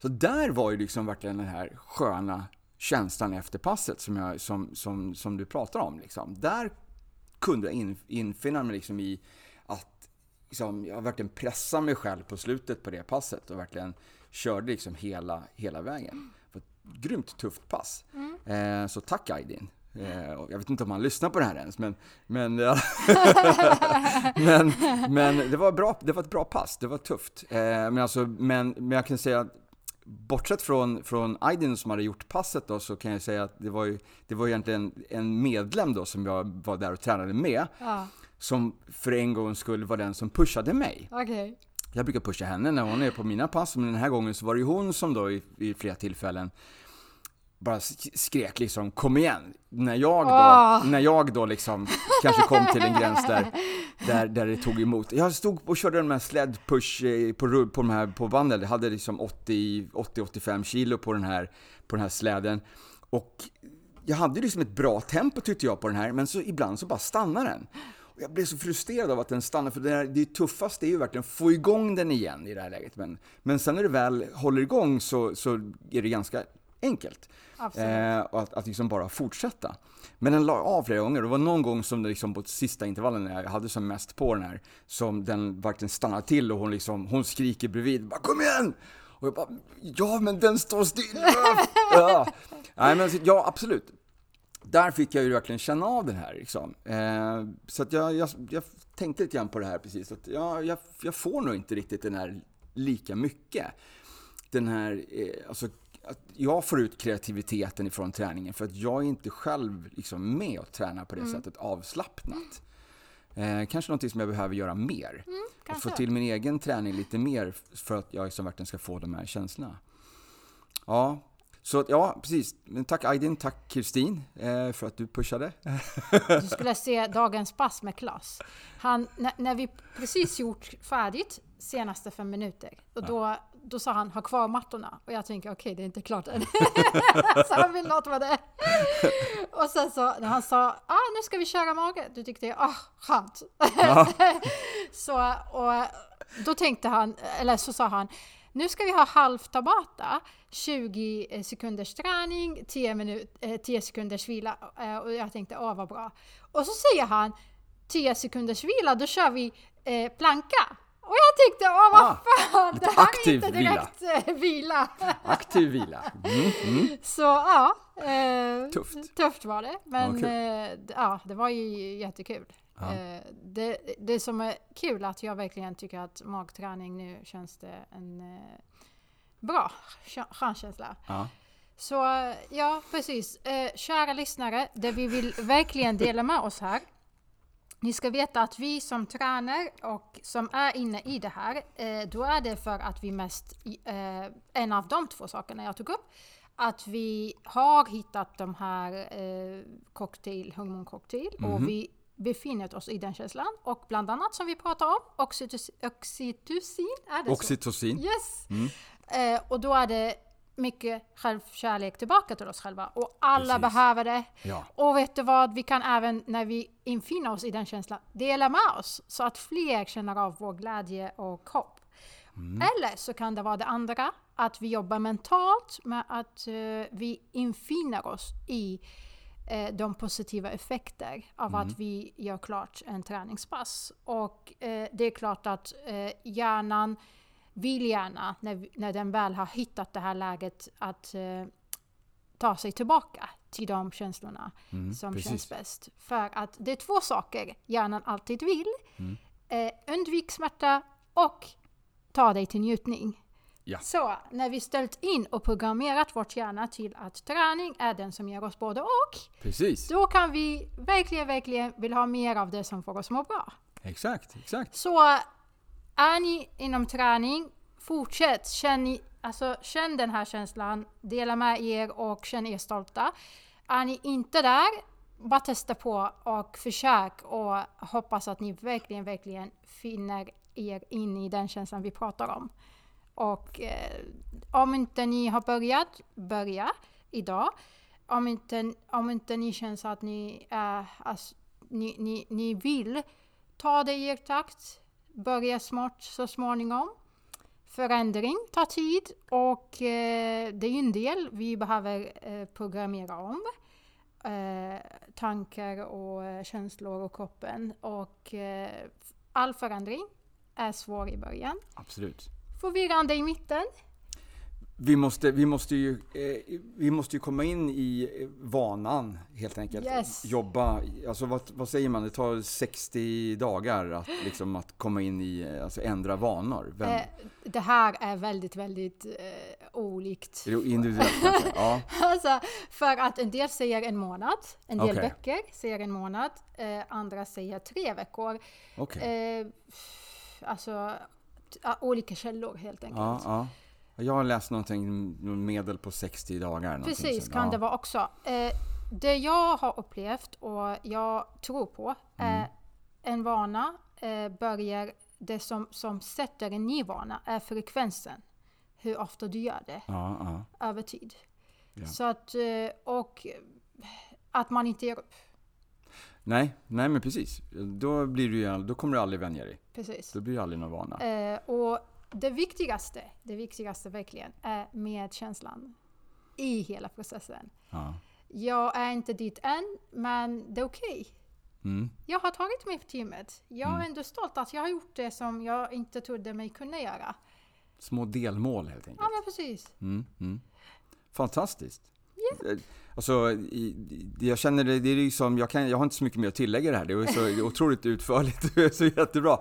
Speaker 1: Så där var ju liksom verkligen den här sköna känslan efter passet som, jag, som, som, som du pratar om. Liksom. Där kunde jag in, infinna mig liksom i att liksom, jag verkligen pressade mig själv på slutet på det passet och verkligen körde liksom hela, hela vägen. Var ett grymt tufft pass. Eh, så tack Aydin. Eh, jag vet inte om han lyssnar på det här ens, men, men, ja. men, men det, var bra, det var ett bra pass. Det var tufft. Eh, men, alltså, men, men jag kan säga att Bortsett från, från Aydin som hade gjort passet då, så kan jag säga att det var ju, det var egentligen en medlem då som jag var där och tränade med,
Speaker 2: ja.
Speaker 1: som för en gångs skull var den som pushade mig.
Speaker 2: okej.
Speaker 1: Jag brukar pusha henne när hon är på mina pass, men den här gången så var det ju hon som då i, i flera tillfällen bara sk- skrek liksom kom igen. När jag då,
Speaker 2: Åh.
Speaker 1: när jag då liksom kanske kom till en gräns där, där, där det tog emot. Jag stod och körde den här sled push eh, på, på, de här, på bandet. Jag hade liksom 80 80-85 kilo på den här, på den här släden. Och jag hade liksom ett bra tempo tyckte jag på den här, men så ibland så bara stannar den. Och jag blev så frustrerad av att den stannar, för det, här, det tuffaste är ju verkligen att få igång den igen i det här läget. Men, men sen när det väl håller igång så, så är det ganska enkelt. Eh, och att, att liksom bara fortsätta. Men den la av flera gånger. Det var någon gång som det liksom på sista intervallen när jag hade som mest på den här, som den verkligen stannade till och hon liksom, hon skriker bredvid, bara kom igen! Och jag bara, ja men den står still! ja. Nej men ja, absolut. Där fick jag ju verkligen känna av den här liksom. Eh, så att jag, jag, jag tänkte lite grann på det här precis, att ja, jag, jag får nog inte riktigt den här lika mycket. Den här, eh, alltså att jag får ut kreativiteten ifrån träningen för att jag är inte själv liksom med och tränar på det sättet avslappnat. Eh, kanske någonting som jag behöver göra mer.
Speaker 2: Mm,
Speaker 1: och få till min egen träning lite mer för att jag liksom verkligen ska få de här känslorna. Ja, så ja precis. Men tack Aydin, tack Kristin eh, för att du pushade.
Speaker 2: Du skulle se dagens pass med Klas. Han, när, när vi precis gjort färdigt senaste fem minuter, och då, då sa han ha kvar mattorna. Och jag tänker okej, det är inte klart än. så han vill något med det. och sen så när han sa ah, nu ska vi köra mage, då tyckte jag ah, skönt.
Speaker 1: Ja.
Speaker 2: så, och då tänkte han, eller så sa han nu ska vi ha halv tabata, 20 sekunders träning, 10, minut, eh, 10 sekunders vila. Eh, Och jag tänkte, åh vad bra. Och så säger han 10 sekunders vila, då kör vi eh, planka. Och jag tänkte, åh vad
Speaker 1: Ah,
Speaker 2: fan, det här är inte direkt eh, vila.
Speaker 1: Aktiv vila. Mm, mm.
Speaker 2: Så ja, eh,
Speaker 1: Tufft.
Speaker 2: tufft var det. Men
Speaker 1: Ja,
Speaker 2: eh, ja, det var ju jättekul.
Speaker 1: Ja.
Speaker 2: Eh, det, det som är kul är att jag verkligen tycker att magträning nu känns det en eh, bra kä- skönkänsla.
Speaker 1: Ja.
Speaker 2: Så ja, precis. Eh, kära lyssnare, det vi vill verkligen dela med oss här. Ni ska veta att vi som tränar och som är inne i det här, eh, då är det för att vi mest, eh, en av de två sakerna jag tog upp, att vi har hittat de här eh, cocktail, hormoncocktail och vi befinner oss i den känslan. Och bland annat som vi pratar om, oxytoc- oxytocin, är det så?
Speaker 1: Oxytocin.
Speaker 2: Yes!
Speaker 1: Mm.
Speaker 2: Och då är det mycket självkärlek tillbaka till oss själva. Och alla
Speaker 1: Precis.
Speaker 2: behöver det.
Speaker 1: Ja.
Speaker 2: Och vet du vad? Vi kan även när vi infinner oss i den känslan dela med oss så att fler känner av vår glädje och hopp. Eller så kan det vara det andra, att vi jobbar mentalt med att eh, vi infinner oss i eh, de positiva effekter av att vi gör klart en träningspass. Och eh, det är klart att hjärnan vill gärna, när, när den väl har hittat det här läget, att eh, ta sig tillbaka till de känslorna
Speaker 1: Mm,
Speaker 2: som
Speaker 1: precis.
Speaker 2: känns bäst. För att det är två saker hjärnan alltid vill.
Speaker 1: Mm.
Speaker 2: Eh, undvik smärta och ta dig till njutning.
Speaker 1: Ja.
Speaker 2: Så när vi ställt in och programmerat vårt hjärna till att träning är den som ger oss både och,
Speaker 1: Precis.
Speaker 2: då kan vi verkligen, verkligen vill ha mer av det som får oss må bra.
Speaker 1: Exakt, exakt.
Speaker 2: Så är ni inom träning, fortsätt. Känn, ni, alltså, känn den här känslan, dela med er och känn er stolta. Är ni inte där, bara testa på och försök och hoppas att ni verkligen, verkligen finner er in i den känslan vi pratar om. Och eh, om inte ni har börjat, börja idag. Om inte, om inte ni känner att ni, eh, alltså, ni, ni, ni vill ta det i er takt, börja smart så småningom. Förändring tar tid och eh, det är en del vi behöver eh, programmera om. Eh, tankar och eh, känslor och kroppen. Och eh, all förändring är svår i början.
Speaker 1: Absolut.
Speaker 2: Förvirrande i mitten.
Speaker 1: Vi måste, vi, måste ju, eh, vi måste ju komma in i eh, vanan helt enkelt.
Speaker 2: Yes.
Speaker 1: Jobba, alltså vad, vad säger man, det tar 60 dagar att, liksom, att komma in i, eh, alltså ändra vanor. Vem,
Speaker 2: Eh, det här är väldigt, väldigt eh, olikt.
Speaker 1: individuellt kanske? Ja,
Speaker 2: Alltså, för att en del säger en månad, en del
Speaker 1: Okej.
Speaker 2: veckor säger en månad, eh, andra säger tre veckor. Eh, alltså, olika källor helt enkelt.
Speaker 1: Ja, ja. Jag har läst någonting, medel på 60 dagar.
Speaker 2: Precis, kan
Speaker 1: ja.
Speaker 2: det vara också. Eh, det jag har upplevt och jag tror på är
Speaker 1: Mm.
Speaker 2: en vana eh, börjar, det som, som sätter en ny vana är frekvensen. Hur ofta du gör det
Speaker 1: Ja, ja.
Speaker 2: över tid. Så att, eh, och att man inte ger upp.
Speaker 1: Nej, nej men precis. Då, blir du då kommer du aldrig vänja dig.
Speaker 2: Precis.
Speaker 1: Då blir det aldrig någon vana.
Speaker 2: Eh, och det viktigaste, det viktigaste verkligen, är medkänslan i hela processen.
Speaker 1: Ja.
Speaker 2: Jag är inte dit än, men det är okej.
Speaker 1: Mm.
Speaker 2: Jag har tagit mig för teamet. Jag
Speaker 1: Mm.
Speaker 2: är ändå stolt att jag har gjort det som jag inte trodde mig kunna göra.
Speaker 1: Små delmål helt enkelt.
Speaker 2: Ja, men precis.
Speaker 1: Mm, mm. Fantastiskt. Alltså, jag känner det, det är liksom, jag, kan, jag har inte så mycket mer att tillägga det här. Det är så otroligt utförligt. Så jättebra.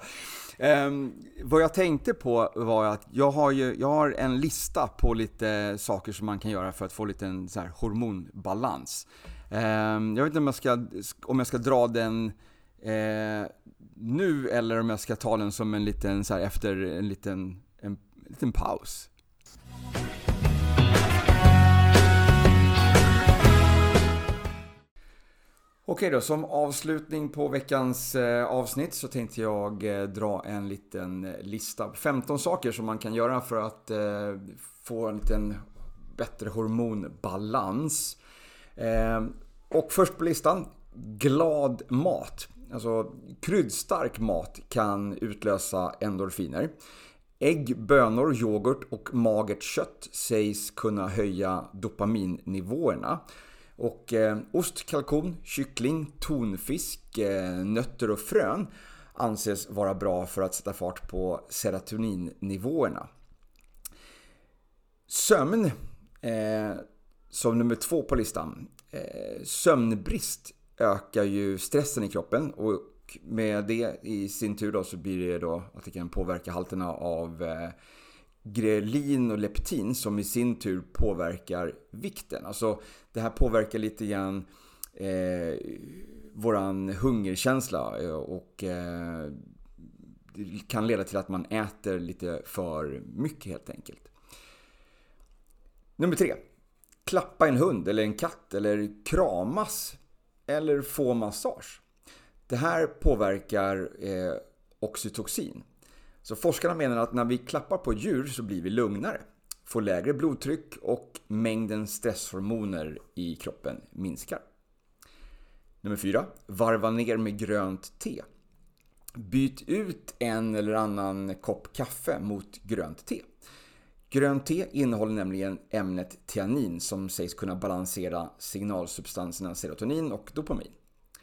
Speaker 1: Ehm, vad jag tänkte på var att jag har, ju, jag har en lista på lite saker som man kan göra för att få lite en så här hormonbalans. Ehm, jag vet inte om jag ska, om jag ska dra den eh, nu eller om jag ska ta den som en liten, så här, efter en liten, en, en liten paus. Okej då, som avslutning på veckans eh, avsnitt så tänkte jag eh, dra en liten eh, lista på 15 saker som man kan göra för att få en liten bättre hormonbalans. Och först på listan, glad mat. Alltså kryddstark mat kan utlösa endorfiner. Ägg, bönor, yoghurt och magert kött sägs kunna höja dopaminnivåerna. Och eh, ost, kalkon, kyckling, tonfisk, eh, nötter och frön anses vara bra för att sätta fart på serotoninnivåerna. Sömn eh, som nummer två på listan. Eh, sömnbrist ökar ju stressen i kroppen och med det i sin tur då så blir det då att det kan påverka halterna av eh, grelin och leptin som i sin tur påverkar vikten. Alltså det här påverkar lite grann eh, våran hungerkänsla eh, och eh, det kan leda till att man äter lite för mycket helt enkelt. Nummer tre. Klappa en hund eller en katt eller kramas eller få massage. Det här påverkar eh, oxytocin så forskarna menar att när vi klappar på djur så blir vi lugnare, får lägre blodtryck och mängden stresshormoner i kroppen minskar. Nummer 4. Varva ner med grönt te. Byt ut en eller annan kopp kaffe mot grönt te. Grönt te innehåller nämligen ämnet tianin som sägs kunna balansera signalsubstanserna serotonin och dopamin.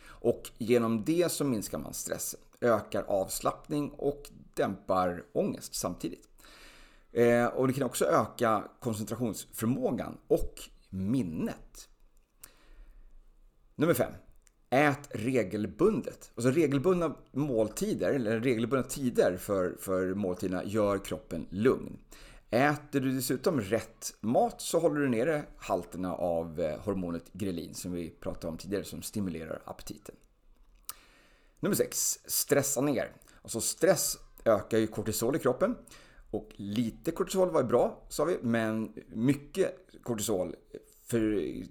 Speaker 1: Och genom det så minskar man stressen, ökar avslappning och dämpar ångest samtidigt. Eh, och det kan också öka koncentrationsförmågan och minnet. Nummer 5. Ät regelbundet. Alltså regelbundna måltider, eller regelbundna tider för, för måltiderna gör kroppen lugn. Äter du dessutom rätt mat så håller du nere halterna av eh, hormonet grelin som vi pratade om tidigare som stimulerar aptiten. Nummer 6. Stressa ner. Alltså stress ökar ju kortisol i kroppen. Och lite kortisol var bra, sa vi, men mycket kortisol för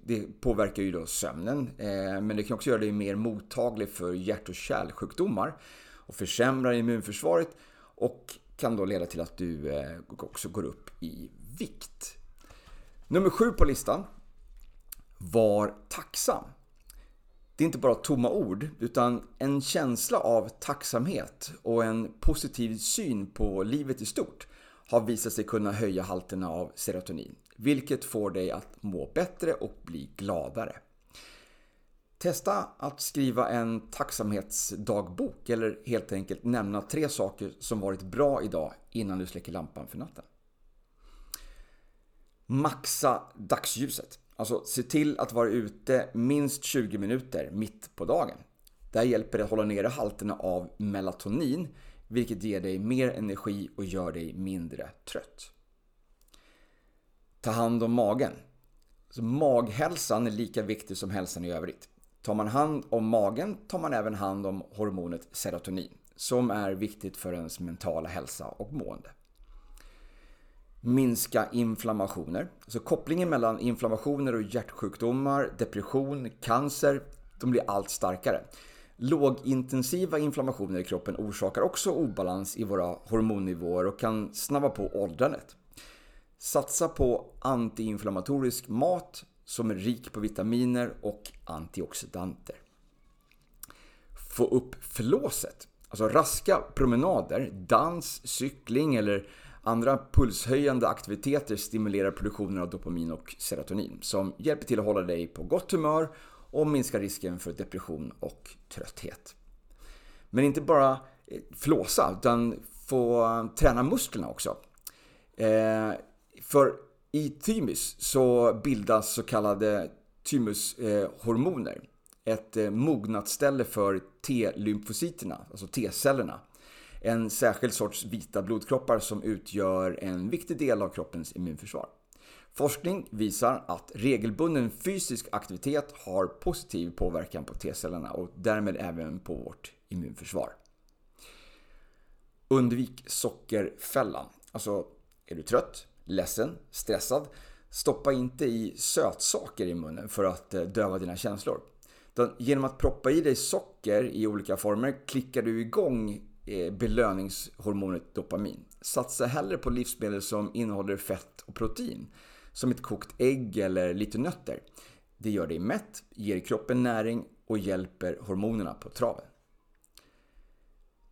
Speaker 1: det påverkar ju då sömnen, eh, men det kan också göra dig mer mottaglig för hjärt och kärlsjukdomar och försämrar immunförsvaret och kan då leda till att du eh, också går upp i vikt. Nummer sju på listan. Var tacksam. Det är inte bara tomma ord, utan en känsla av tacksamhet och en positiv syn på livet i stort har visat sig kunna höja halterna av serotonin, vilket får dig att må bättre och bli gladare. Testa att skriva en tacksamhetsdagbok eller helt enkelt nämna tre saker som varit bra idag innan du släcker lampan för natten. Maxa dagsljuset. Alltså se till att vara ute minst 20 minuter mitt på dagen. Det här hjälper dig att hålla nere halterna av melatonin vilket ger dig mer energi och gör dig mindre trött. Ta hand om magen. Så maghälsan är lika viktig som hälsan i övrigt. Tar man hand om magen tar man även hand om hormonet serotonin som är viktigt för ens mentala hälsa och mående minska inflammationer. Så kopplingen mellan inflammationer och hjärtsjukdomar, depression, cancer, de blir allt starkare. Lågintensiva inflammationer i kroppen orsakar också obalans i våra hormonnivåer och kan snabba på åldrandet. Satsa på antiinflammatorisk mat som är rik på vitaminer och antioxidanter. Få upp flåset. Alltså raska promenader, dans, cykling eller Andra pulshöjande aktiviteter stimulerar produktionen av dopamin och serotonin som hjälper till att hålla dig på gott humör och minska risken för depression och trötthet. Men inte bara eh, flåsa utan få eh, träna musklerna också. Eh, för i thymus så bildas så kallade thymushormoner. Ett mognadsställe för T-lymfocyterna, alltså T-cellerna en särskild sorts vita blodkroppar som utgör en viktig del av kroppens immunförsvar. Forskning visar att regelbunden fysisk aktivitet har positiv påverkan på T-cellerna och därmed även på vårt immunförsvar. Undvik sockerfällan. Alltså, är du trött, ledsen, stressad? Stoppa inte i sötsaker i munnen för att eh, döva dina känslor. Genom att proppa i dig socker i olika former klickar du igång Eh, belöningshormonet dopamin. Satsa hellre på livsmedel som innehåller fett och protein. Som ett kokt ägg eller lite nötter. Det gör dig mätt, ger kroppen näring och hjälper hormonerna på traven.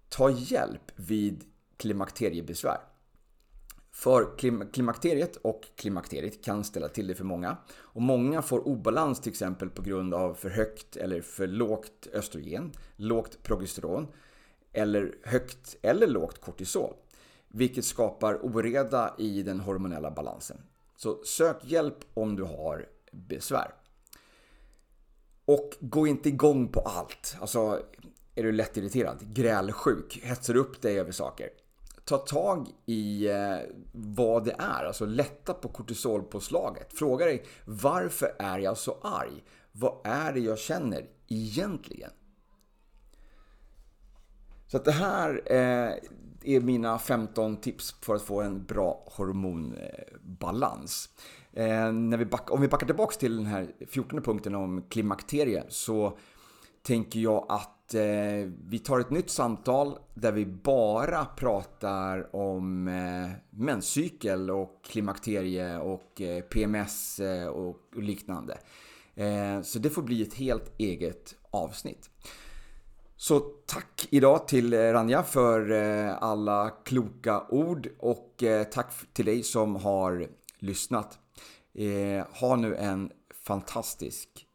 Speaker 1: Ta hjälp vid klimakteriebesvär. För klimakteriet och klimakteriet kan ställa till det för många. Och många får obalans till exempel på grund av för högt eller för lågt östrogen, lågt progesteron eller högt eller lågt kortisol. Vilket skapar oreda i den hormonella balansen. Så sök hjälp om du har besvär. Och gå inte igång på allt. Alltså, är du lättirriterad, grälsjuk, hetsar upp dig över saker. Ta tag i eh, vad det är, alltså lätta på kortisolpåslaget. Fråga dig varför är jag så arg? Vad är det jag känner egentligen? Så att det här eh, är mina 15 tips för att få en bra hormonbalans. Eh, när vi back, om vi backar tillbaka till den här 14 punkten om klimakterie så tänker jag att eh, vi tar ett nytt samtal där vi bara pratar om eh, menscykel och klimakterie och eh, PMS och, eh, och liknande. Eh, så det får bli ett helt eget avsnitt. Så tack idag till eh, Ranja för eh, alla kloka ord och eh, tack till dig som har lyssnat. Ha nu en fantastisk